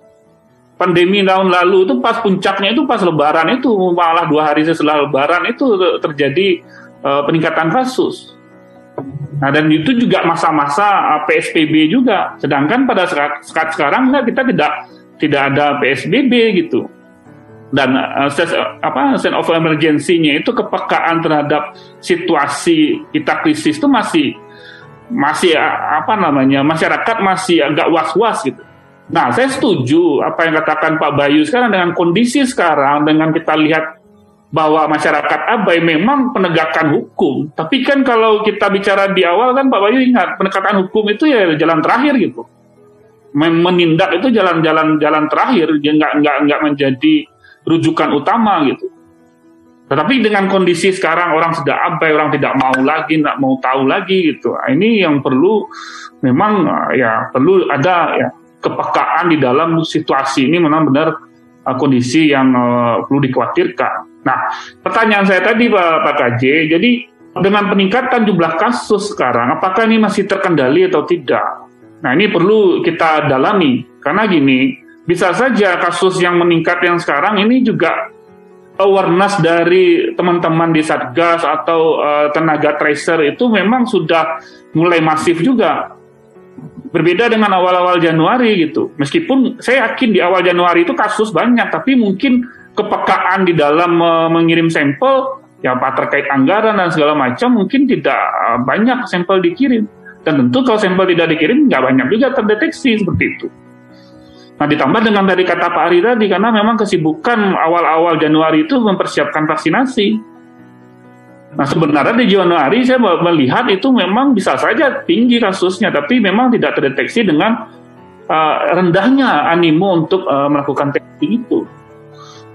pandemi tahun lalu itu pas puncaknya itu pas lebaran itu malah dua hari setelah lebaran itu terjadi uh, peningkatan kasus. Nah dan itu juga masa-masa eh, PSBB juga. Sedangkan pada saat, sekarang kita tidak tidak ada PSBB gitu. Dan uh, apa sense of emergency-nya itu kepekaan terhadap situasi kita krisis itu masih masih apa namanya masyarakat masih agak was-was gitu. Nah, saya setuju apa yang katakan Pak Bayu sekarang dengan kondisi sekarang dengan kita lihat bahwa masyarakat abai memang penegakan hukum. Tapi kan kalau kita bicara di awal kan Pak Bayu ingat penegakan hukum itu ya jalan terakhir gitu. Menindak itu jalan-jalan jalan terakhir, nggak nggak nggak menjadi rujukan utama gitu. Tetapi dengan kondisi sekarang orang sudah abai, orang tidak mau lagi, tidak mau tahu lagi gitu. Nah, ini yang perlu memang ya perlu ada ya kepekaan di dalam situasi ini memang benar uh, kondisi yang uh, perlu dikhawatirkan. Nah, pertanyaan saya tadi Pak, Pak KJ, jadi dengan peningkatan jumlah kasus sekarang, apakah ini masih terkendali atau tidak? Nah, ini perlu kita dalami karena gini, bisa saja kasus yang meningkat yang sekarang ini juga awareness dari teman-teman di Satgas atau uh, tenaga tracer itu memang sudah mulai masif juga Berbeda dengan awal-awal Januari gitu. Meskipun saya yakin di awal Januari itu kasus banyak, tapi mungkin kepekaan di dalam mengirim sampel, ya apa terkait anggaran dan segala macam mungkin tidak eh, banyak sampel dikirim. Dan tentu kalau sampel tidak dikirim, nggak banyak juga terdeteksi seperti itu. Nah ditambah dengan dari kata Pak Ari tadi, karena memang kesibukan awal-awal Januari itu mempersiapkan vaksinasi Nah sebenarnya di Januari saya melihat itu memang bisa saja tinggi kasusnya, tapi memang tidak terdeteksi dengan uh, rendahnya animo untuk uh, melakukan testing itu.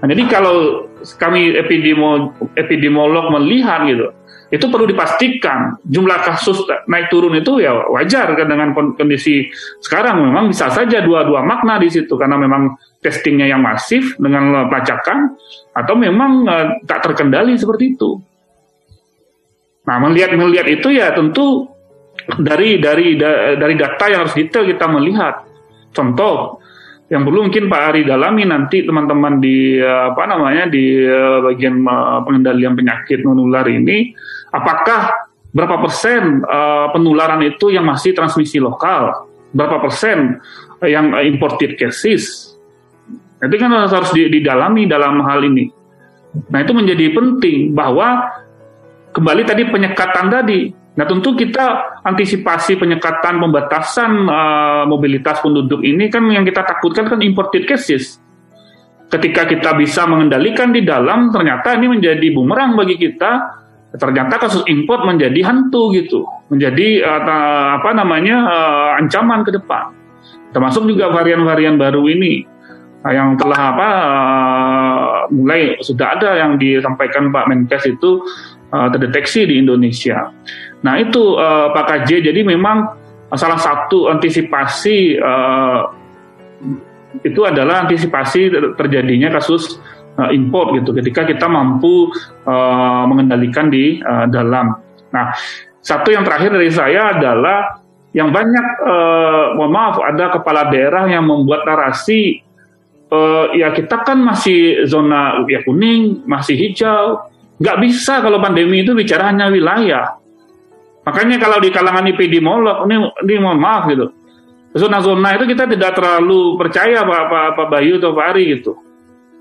Nah, jadi kalau kami epidemiolog, epidemiolog melihat gitu, itu perlu dipastikan jumlah kasus naik turun itu ya wajar kan dengan kondisi sekarang memang bisa saja dua-dua makna di situ karena memang testingnya yang masif dengan pelacakan atau memang uh, tak terkendali seperti itu. Nah, melihat melihat itu ya tentu dari dari dari data yang harus detail kita melihat. Contoh yang perlu mungkin Pak Ari dalami nanti teman-teman di apa namanya di bagian pengendalian penyakit menular ini, apakah berapa persen penularan itu yang masih transmisi lokal, berapa persen yang imported cases. Itu kan harus didalami dalam hal ini. Nah itu menjadi penting bahwa kembali tadi penyekatan tadi. Nah tentu kita antisipasi penyekatan pembatasan uh, mobilitas penduduk ini kan yang kita takutkan kan imported cases. Ketika kita bisa mengendalikan di dalam, ternyata ini menjadi bumerang bagi kita. Ternyata kasus import menjadi hantu gitu, menjadi uh, apa namanya uh, ancaman ke depan. Termasuk juga varian-varian baru ini yang telah apa uh, mulai sudah ada yang disampaikan Pak Menkes itu uh, terdeteksi di Indonesia. Nah itu uh, Pak KJ, jadi memang salah satu antisipasi uh, itu adalah antisipasi terjadinya kasus uh, import gitu ketika kita mampu uh, mengendalikan di uh, dalam. Nah satu yang terakhir dari saya adalah yang banyak, uh, mohon maaf, ada kepala daerah yang membuat narasi, uh, ya kita kan masih zona ya kuning, masih hijau, Nggak bisa kalau pandemi itu bicara hanya wilayah. Makanya kalau di kalangan epidemiolog, ini, ini mohon maaf gitu. Zona-zona itu kita tidak terlalu percaya Pak, Pak, Pak Bayu atau Pak Ari gitu.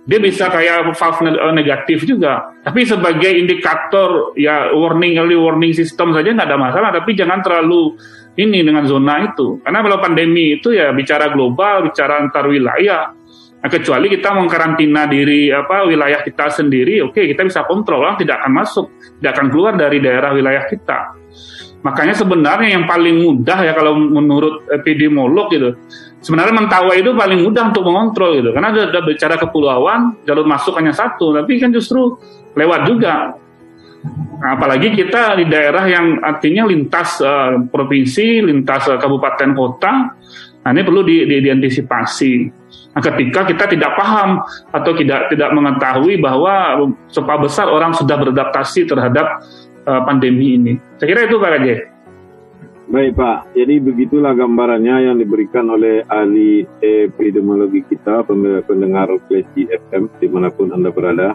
Dia bisa kayak false eh, negatif juga. Tapi sebagai indikator ya warning early warning system saja nggak ada masalah. Tapi jangan terlalu ini dengan zona itu. Karena kalau pandemi itu ya bicara global, bicara antar wilayah. Nah, kecuali kita mengkarantina diri apa wilayah kita sendiri, oke okay, kita bisa kontrol, tidak akan masuk, tidak akan keluar dari daerah wilayah kita. Makanya sebenarnya yang paling mudah ya kalau menurut epidemiolog gitu, sebenarnya mentawai itu paling mudah untuk mengontrol gitu, karena ada bicara kepulauan, jalur masuk hanya satu, tapi kan justru lewat juga. Nah, apalagi kita di daerah yang artinya lintas uh, provinsi, lintas uh, kabupaten kota, nah ini perlu di, di, diantisipasi. Nah, ketika kita tidak paham atau tidak tidak mengetahui bahwa sepa besar orang sudah beradaptasi terhadap uh, pandemi ini. Saya kira itu Pak Raja. Baik Pak, jadi begitulah gambarannya yang diberikan oleh ahli epidemiologi kita, pendengar Klesi FM di mana pun Anda berada.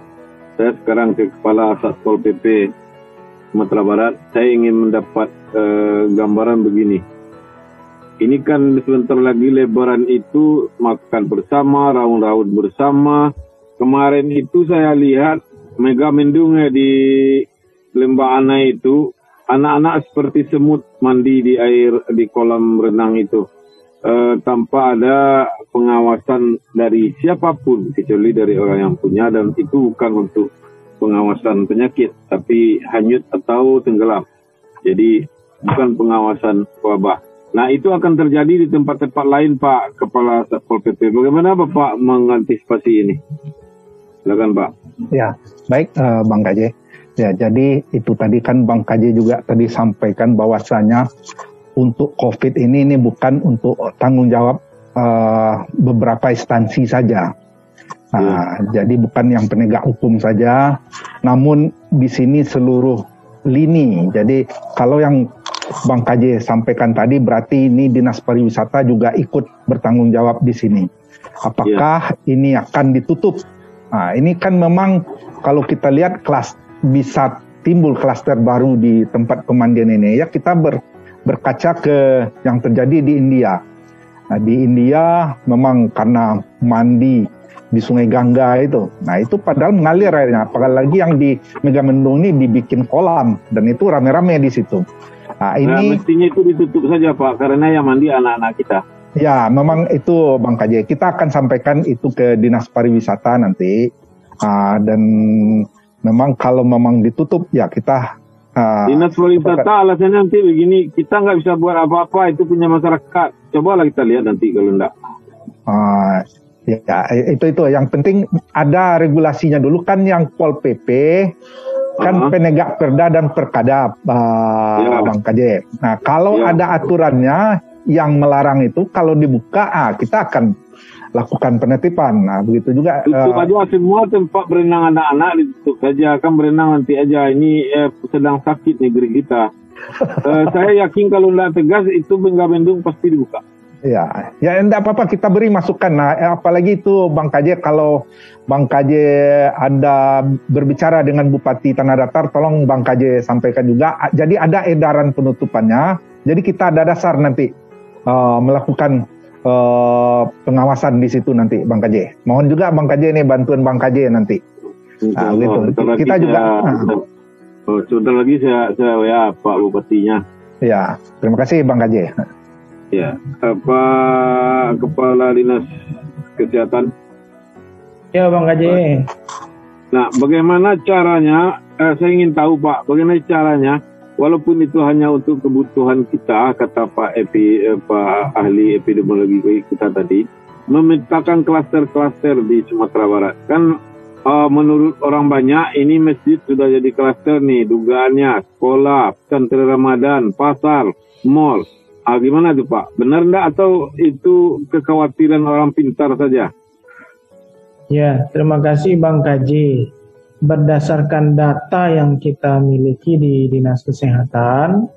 Saya sekarang ke Kepala Satpol PP Sumatera Barat. Saya ingin mendapat uh, gambaran begini ini kan sebentar lagi lebaran itu makan bersama, raun-raun bersama. Kemarin itu saya lihat Mega Mendung di Lembah Ana itu anak-anak seperti semut mandi di air di kolam renang itu e, tanpa ada pengawasan dari siapa pun kecuali dari orang yang punya dan itu bukan untuk pengawasan penyakit, tapi hanyut atau tenggelam. Jadi bukan pengawasan wabah. Nah itu akan terjadi di tempat-tempat lain Pak Kepala Satpol PP. Bagaimana Bapak mengantisipasi ini? Silakan Pak. Ya, baik uh, Bang KJ. Ya, jadi itu tadi kan Bang KJ juga tadi sampaikan bahwasanya untuk COVID ini ini bukan untuk tanggung jawab uh, beberapa instansi saja. Nah, ya. Jadi bukan yang penegak hukum saja, namun di sini seluruh lini. Jadi kalau yang Bang KJ sampaikan tadi berarti ini dinas pariwisata juga ikut bertanggung jawab di sini. Apakah ya. ini akan ditutup? Nah, ini kan memang kalau kita lihat kelas bisa timbul klaster baru di tempat pemandian ini ya kita ber, berkaca ke yang terjadi di India. Nah, di India memang karena mandi di Sungai Gangga itu. Nah, itu padahal mengalir airnya. Apalagi yang di Megamendung ini dibikin kolam dan itu rame-rame di situ. Nah, ini nah, mestinya itu ditutup saja, Pak, karena yang mandi anak-anak kita. Ya, memang itu Bang KJ. Kita akan sampaikan itu ke Dinas Pariwisata nanti. Uh, dan memang kalau memang ditutup ya kita Uh, Dinas pariwisata alasannya nanti begini, kita nggak bisa buat apa-apa, itu punya masyarakat. Coba lah kita lihat nanti kalau enggak. Uh, ya, itu itu yang penting ada regulasinya dulu kan yang Pol PP kan uh -huh. penegak perda dan perkada uh, ya. Bang KJ. Nah, kalau ya. ada aturannya yang melarang itu kalau dibuka ah kita akan lakukan penetipan. Nah, begitu juga. Tutup uh, aja semua tempat berenang anak-anak ditutup saja. Kan berenang nanti aja. Ini eh, sedang sakit negeri kita. uh, saya yakin kalau tidak tegas itu Bendung pasti dibuka. Ya, ya tidak apa-apa kita beri masukan. Nah, eh, apalagi itu Bang Kaje kalau Bang Kaje ada berbicara dengan Bupati Tanah Datar, tolong Bang Kaje sampaikan juga. Jadi ada edaran penutupannya. Jadi kita ada dasar nanti uh, melakukan uh, pengawasan di situ nanti Bang KJ. Mohon juga Bang KJ ini bantuan Bang KJ nanti. Nah, gitu. Kita juga saya, oh, sebentar lagi saya saya ya Pak Bupatinya. Ya, terima kasih Bang KJ. Ya, apa Kepala Dinas Kesehatan? Ya Bang KJ. Nah, bagaimana caranya? Eh, saya ingin tahu Pak, bagaimana caranya walaupun itu hanya untuk kebutuhan kita, kata Pak Epi, eh, Pak ahli epidemiologi kita tadi, memetakan klaster-klaster di Sumatera Barat. Kan uh, menurut orang banyak ini masjid sudah jadi klaster nih, dugaannya sekolah, pesantren Ramadan, pasar, mall. Ah, gimana tuh Pak? Benar enggak atau itu kekhawatiran orang pintar saja? Ya, terima kasih Bang Kaji berdasarkan data yang kita miliki di Dinas Kesehatan,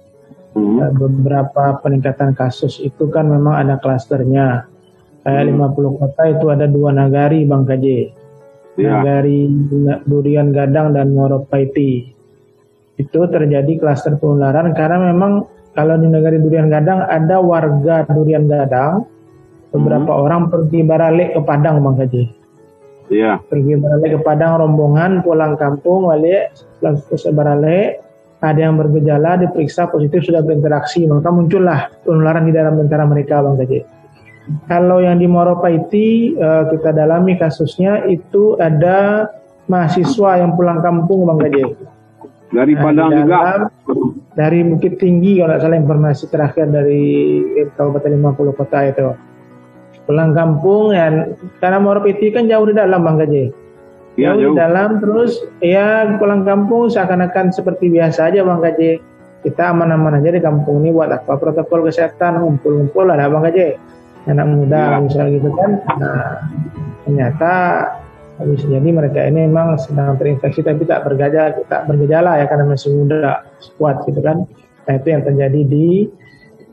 hmm. Eh, beberapa peningkatan kasus itu kan memang ada klasternya. Kayak hmm. 50 kota itu ada dua nagari, Bang KJ. Ya. Nagari Durian Gadang dan Moropaiti. Itu terjadi klaster penularan karena memang kalau di negari Durian Gadang ada warga Durian Gadang, beberapa hmm. orang pergi baralik ke Padang, Bang KJ Iya. Pergi balik ke Padang rombongan pulang kampung balik selesai balik ada yang bergejala diperiksa positif sudah berinteraksi maka muncullah penularan di dalam antara mereka bang Gaji. Kalau yang di Moropaiti uh, kita dalami kasusnya itu ada mahasiswa yang pulang kampung bang Gaji. Dari nah, Padang juga. Dari Bukit Tinggi kalau tidak salah informasi terakhir dari Kabupaten 50 kota itu pulang kampung ya karena Moropiti kan jauh di dalam Bang Gaji. Ya, jauh, jauh di dalam terus ya pulang kampung seakan-akan seperti biasa aja Bang Gaji. Kita aman-aman aja di kampung ini buat apa protokol kesehatan ngumpul-ngumpul lah Bang Gaji. Anak muda ya. misalnya gitu kan. Nah, ternyata bisa jadi mereka ini memang sedang terinfeksi tapi tak bergejala, tak bergejala ya karena masih muda, kuat gitu kan. Nah itu yang terjadi di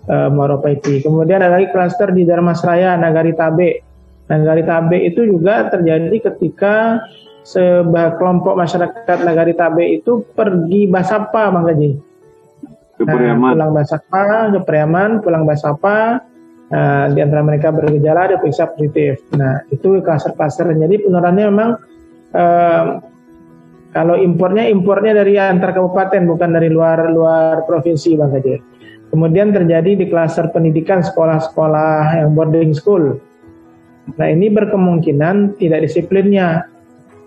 uh, Moropaiti. Kemudian ada lagi klaster di Darmasraya, Nagari Tabe. Nagari Tabe itu juga terjadi ketika sebuah kelompok masyarakat Nagari Tabe itu pergi Basapa, Bang Gaji. Nah, pulang Basapa, ke Priaman, pulang Basapa, uh, di antara mereka bergejala, diperiksa positif. Nah, itu klaster-klaster. Jadi penularannya memang uh, kalau impornya impornya dari antar kabupaten bukan dari luar luar provinsi Bang Gaji. Kemudian terjadi di klaster pendidikan sekolah-sekolah yang boarding school. Nah ini berkemungkinan tidak disiplinnya.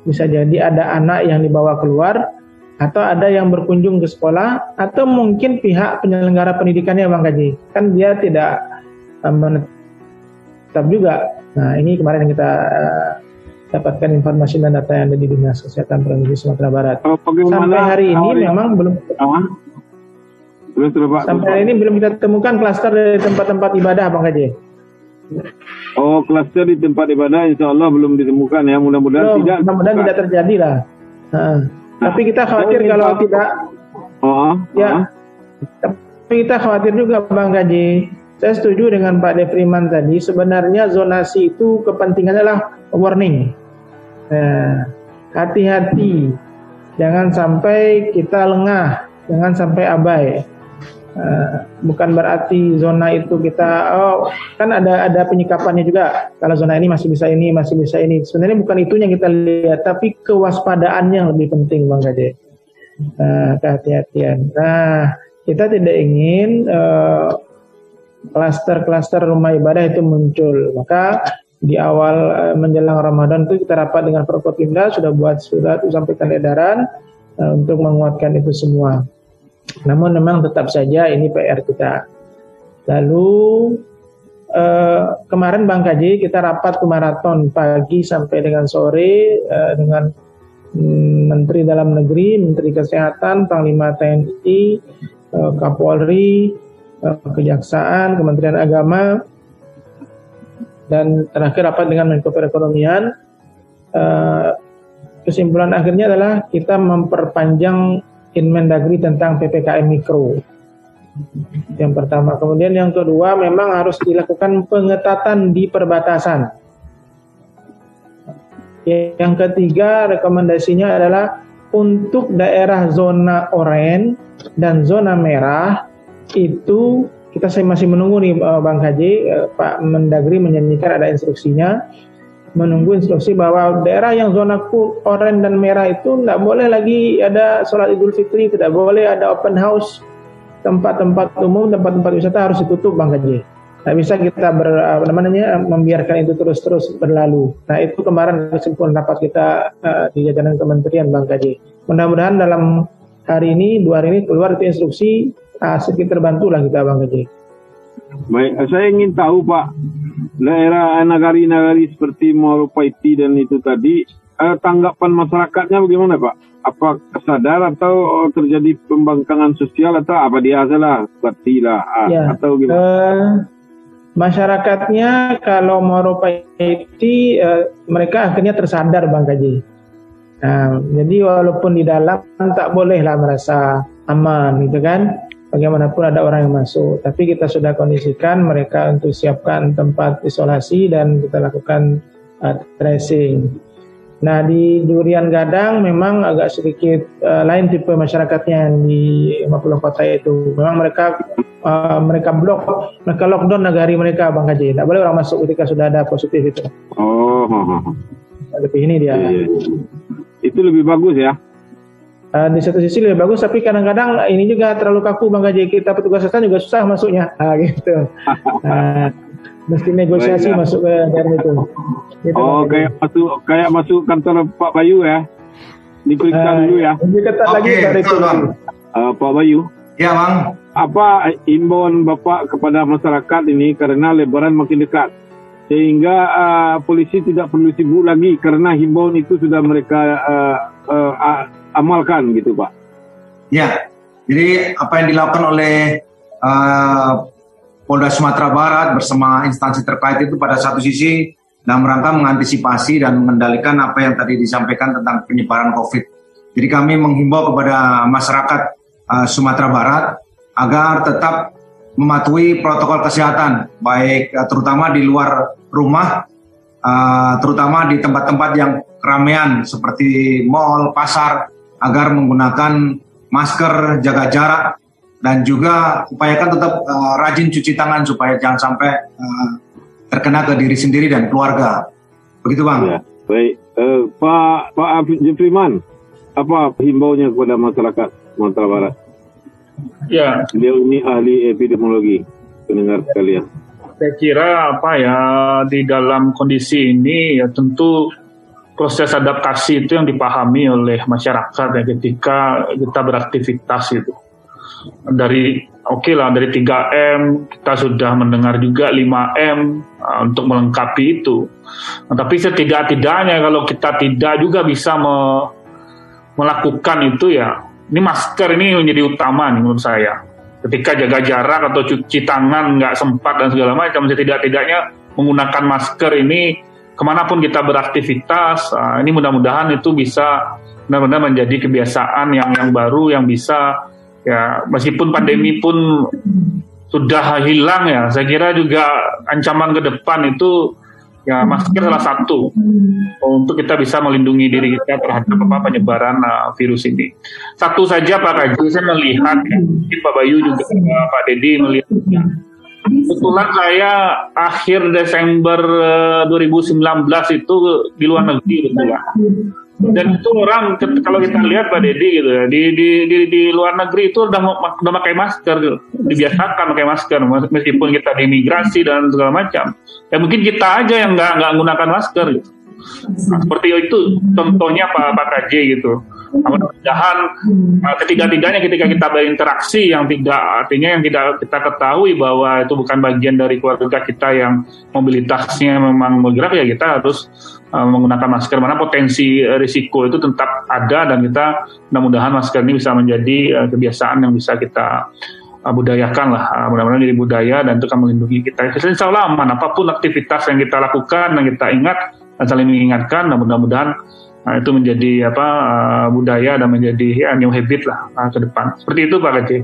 bisa jadi ada anak yang dibawa keluar atau ada yang berkunjung ke sekolah atau mungkin pihak penyelenggara pendidikannya Bang Kaji kan dia tidak menetap juga nah ini kemarin kita uh, dapatkan informasi dan data yang ada di Dinas Kesehatan Provinsi Sumatera Barat oh, sampai hari ini memang belum sampai hari ini belum kita temukan klaster dari tempat-tempat ibadah Bang Kaji Oh, klaster di tempat ibadah insya Allah belum ditemukan ya. Mudah-mudahan tidak. Mudah-mudahan tidak terjadi lah. Nah, tapi kita khawatir kalau tidak. Oh, ya. Oh. Tapi kita khawatir juga Bang Gaji. Saya setuju dengan Pak Defriman tadi. Sebenarnya zonasi itu kepentingannya adalah warning. Nah, hati-hati. Jangan sampai kita lengah. Jangan sampai abai. Uh, bukan berarti zona itu kita oh kan ada ada penyikapannya juga kalau zona ini masih bisa ini masih bisa ini sebenarnya bukan itu yang kita lihat tapi kewaspadaan yang lebih penting bang Gade uh, kehati-hatian nah kita tidak ingin klaster-klaster rumah ibadah itu muncul maka di awal uh, menjelang Ramadan itu kita rapat dengan Forkopimda sudah buat surat sampaikan edaran uh, untuk menguatkan itu semua namun memang tetap saja ini PR kita. Lalu eh, kemarin Bang Kaji kita rapat ke maraton pagi sampai dengan sore eh, dengan mm, Menteri Dalam Negeri, Menteri Kesehatan, Panglima TNI, eh, Kapolri, eh, Kejaksaan, Kementerian Agama, dan terakhir rapat dengan Menko Perekonomian. Eh, kesimpulan akhirnya adalah kita memperpanjang Inmendagri tentang PPKM Mikro. Yang pertama. Kemudian yang kedua memang harus dilakukan pengetatan di perbatasan. Yang ketiga rekomendasinya adalah untuk daerah zona oranye dan zona merah itu kita masih menunggu nih eh, Bang Haji, eh, Pak Mendagri menyanyikan ada instruksinya menunggu instruksi bahwa daerah yang zona oranye dan merah itu tidak boleh lagi ada sholat idul fitri, tidak boleh ada open house, tempat-tempat umum, tempat-tempat wisata harus ditutup Bang Kaji. Tidak bisa kita ber, apa namanya, membiarkan itu terus-terus berlalu. Nah itu kemarin kesimpulan rapat kita uh, di jajaran kementerian Bang Kaji. Mudah-mudahan dalam hari ini, dua hari ini keluar itu instruksi, uh, sedikit terbantu lah kita Bang Kaji. Baik, saya ingin tahu Pak, daerah nagari-nagari seperti Moropaiti dan itu tadi, eh, tanggapan masyarakatnya bagaimana Pak? Apa kesadar atau terjadi pembangkangan sosial atau apa dia salah seperti lah ya. atau gimana? Uh, masyarakatnya kalau Moropaiti uh, mereka akhirnya tersadar Bang Kaji. Nah, jadi walaupun di dalam tak bolehlah merasa aman gitu kan bagaimanapun ada orang yang masuk. Tapi kita sudah kondisikan mereka untuk siapkan tempat isolasi dan kita lakukan uh, tracing. Nah di Durian Gadang memang agak sedikit uh, lain tipe masyarakatnya yang di 50 kota itu. Memang mereka uh, mereka blok, mereka lockdown negari mereka Bang Haji. Tidak boleh orang masuk ketika sudah ada positif itu. Oh, lebih ini dia. Iya, iya. Itu lebih bagus ya uh, di satu sisi lebih bagus tapi kadang-kadang ini juga terlalu kaku bang gaji. Kita petugas kesehatan juga susah masuknya. Ah, gitu. Uh, mesti negosiasi Baik, masuk ke daerah itu. Gitu, oh kayak masuk kayak masuk kantor Pak Bayu ya? Diperiksa uh, dulu ya. lebih ketat okay, lagi dari itu bang. Uh, Pak Bayu. Ya bang. Apa imbauan Bapak kepada masyarakat ini karena lebaran makin dekat? Sehingga uh, polisi tidak perlu sibuk lagi karena himbauan itu sudah mereka uh, uh, amalkan gitu Pak. Ya, jadi apa yang dilakukan oleh uh, Polda Sumatera Barat bersama instansi terkait itu pada satu sisi dalam rangka mengantisipasi dan mengendalikan apa yang tadi disampaikan tentang penyebaran COVID. Jadi kami menghimbau kepada masyarakat uh, Sumatera Barat agar tetap mematuhi protokol kesehatan, baik uh, terutama di luar rumah, uh, terutama di tempat-tempat yang keramaian seperti mall, pasar, agar menggunakan masker, jaga jarak, dan juga upayakan tetap uh, rajin cuci tangan supaya jangan sampai uh, terkena ke diri sendiri dan keluarga. Begitu bang. Ya, baik, uh, Pak Pak Jufriman, apa himbaunya kepada masyarakat Sumatera Barat? Ya. Dia ini ahli epidemiologi, pendengar sekalian. Saya kira apa ya di dalam kondisi ini ya tentu proses adaptasi itu yang dipahami oleh masyarakat ya ketika kita beraktivitas gitu. Dari oke okay lah dari 3M kita sudah mendengar juga 5M uh, untuk melengkapi itu. Nah, tapi setidak-tidaknya kalau kita tidak juga bisa me melakukan itu ya ini masker ini menjadi utama nih menurut saya. Ketika jaga jarak atau cuci tangan nggak sempat dan segala macam, setidak-tidaknya menggunakan masker ini ke mana pun kita beraktivitas, uh, ini mudah-mudahan itu bisa benar-benar menjadi kebiasaan yang yang baru yang bisa ya meskipun pandemi pun sudah hilang ya, saya kira juga ancaman ke depan itu ya masker salah satu untuk kita bisa melindungi diri kita terhadap apa penyebaran uh, virus ini. Satu saja Pak Kaji, saya melihat ya, Pak Bayu juga Pak Dedi melihat Kebetulan saya akhir Desember 2019 eh, itu di luar negeri betul ya. Dan itu orang kalau kita lihat Pak Dedi gitu ya di di di, di luar negeri itu udah udah pakai masker gitu. dibiasakan pakai masker meskipun kita di imigrasi dan segala macam. Ya mungkin kita aja yang nggak nggak menggunakan masker gitu. Nah, seperti itu contohnya Pak Pak KJ gitu. Mudah-mudahan uh, ketiga-tiganya ketika kita berinteraksi yang tidak artinya yang tidak kita ketahui bahwa itu bukan bagian dari keluarga kita yang mobilitasnya memang bergerak ya kita harus uh, menggunakan masker. Mana potensi risiko itu tetap ada dan kita mudah-mudahan masker ini bisa menjadi uh, kebiasaan yang bisa kita uh, budayakan lah. Uh, mudah-mudahan jadi budaya dan itu akan melindungi kita. Insya Allah aman. Apa pun aktivitas yang kita lakukan dan kita ingat dan saling mengingatkan dan mudah-mudahan Nah, itu menjadi apa uh, budaya dan menjadi ya, new habit lah uh, ke depan. Seperti itu Pak Gaji.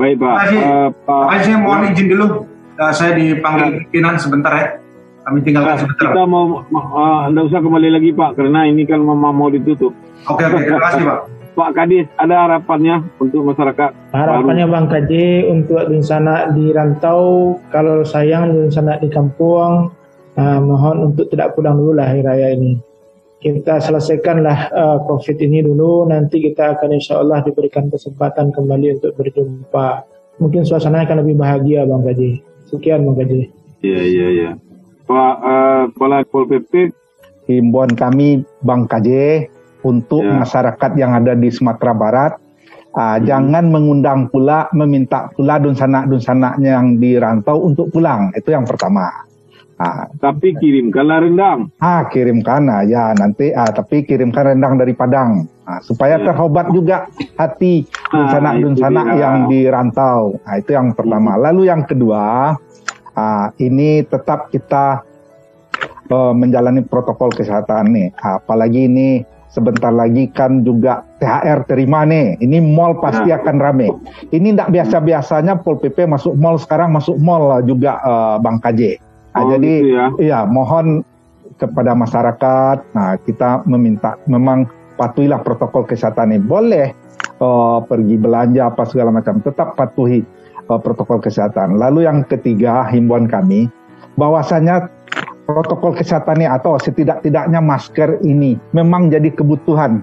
Baik Pak. Terima Uh, Pak mohon izin dulu. Uh, saya dipanggil pimpinan sebentar ya. Kami tinggalkan sebentar. Kita mau uh, anda usah kembali lagi Pak, karena ini kan mau, mau ditutup. Oke, oke. Terima kasih Pak. Pak Kadis, ada harapannya untuk masyarakat? Harapannya baru? Bang Kaji untuk di sana di rantau, kalau sayang di sana di kampung, uh, mohon untuk tidak pulang dulu lah hari raya ini kita selesaikanlah uh, COVID ini dulu, nanti kita akan insya Allah diberikan kesempatan kembali untuk berjumpa. Mungkin suasana akan lebih bahagia Bang Gaji. Sekian Bang Gaji. Iya, iya, iya. Pak uh, Kepala Pol PP, himbauan kami Bang KJ untuk ya. masyarakat yang ada di Sumatera Barat, uh, hmm. jangan mengundang pula, meminta pula dun sanak dun sanaknya yang dirantau untuk pulang. Itu yang pertama. Ah, tapi kirimkanlah rendang. Ah, kirimkan ya nanti ah tapi kirimkan rendang dari Padang. Ah, supaya ya. terhobat juga hati sanak ah, yang dirantau. Ah, itu yang pertama. Hmm. Lalu yang kedua, ah, ini tetap kita uh, menjalani protokol kesehatan nih. Ah, apalagi ini sebentar lagi kan juga THR terima nih. Ini mall pasti nah. akan rame. Ini tidak biasa-biasanya Pol PP masuk mall sekarang masuk mall juga uh, Bang KJ. Nah, oh, jadi gitu ya. iya mohon kepada masyarakat, nah kita meminta memang patuhilah protokol kesehatan ini. Boleh uh, pergi belanja apa segala macam, tetap patuhi uh, protokol kesehatan. Lalu yang ketiga himbauan kami bahwasanya protokol kesehatan ini atau setidak-tidaknya masker ini memang jadi kebutuhan.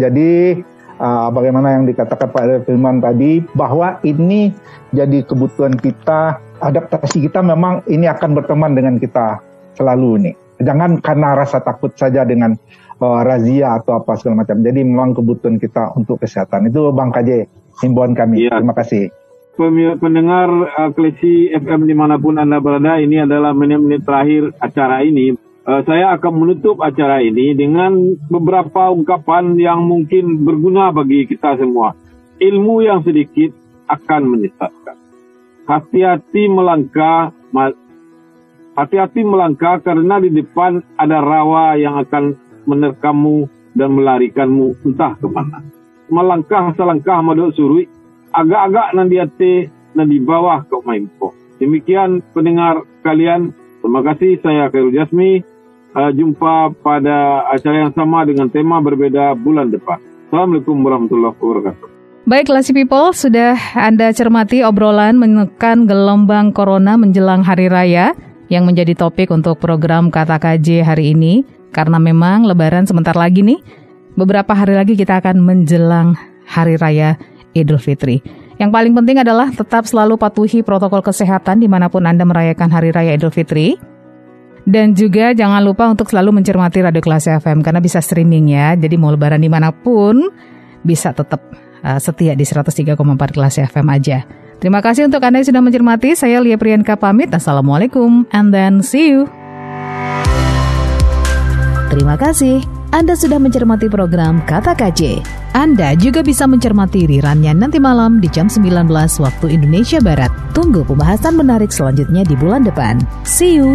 Jadi uh, bagaimana yang dikatakan Pak Firman tadi bahwa ini jadi kebutuhan kita adaptasi kita memang ini akan berteman dengan kita selalu nih. Jangan karena rasa takut saja dengan uh, razia atau apa segala macam. Jadi memang kebutuhan kita untuk kesehatan. Itu Bang KJ, himbauan kami. Ya. Terima kasih. Pendengar uh, Klesi FM di mana pun Anda berada, ini adalah menit-menit terakhir acara ini. Uh, saya akan menutup acara ini dengan beberapa ungkapan yang mungkin berguna bagi kita semua. Ilmu yang sedikit akan menyesatkan hati-hati melangkah hati-hati melangkah karena di depan ada rawa yang akan menerkammu dan melarikanmu entah ke mana. Melangkah selangkah madok surui, agak-agak nanti hati dan di bawah ke maimpo. Demikian pendengar kalian, terima kasih saya Khairul Jasmi. Uh, jumpa pada acara yang sama dengan tema berbeda bulan depan. Assalamualaikum warahmatullahi wabarakatuh. Baik, Classy People, sudah Anda cermati obrolan menekan gelombang corona menjelang hari raya yang menjadi topik untuk program Kata KJ hari ini. Karena memang lebaran sebentar lagi nih, beberapa hari lagi kita akan menjelang hari raya Idul Fitri. Yang paling penting adalah tetap selalu patuhi protokol kesehatan di mana pun Anda merayakan hari raya Idul Fitri. Dan juga jangan lupa untuk selalu mencermati Radio Kelas FM karena bisa streaming ya. Jadi mau lebaran di mana pun bisa tetap uh, setia di 103,4 Kelas FM aja. Terima kasih untuk Anda yang sudah mencermati. Saya Lia Priyanka pamit. Assalamualaikum and then see you. Terima kasih. Anda sudah mencermati program Kata KJ. Anda juga bisa mencermati rirannya nanti malam di jam 19 waktu Indonesia Barat. Tunggu pembahasan menarik selanjutnya di bulan depan. See you!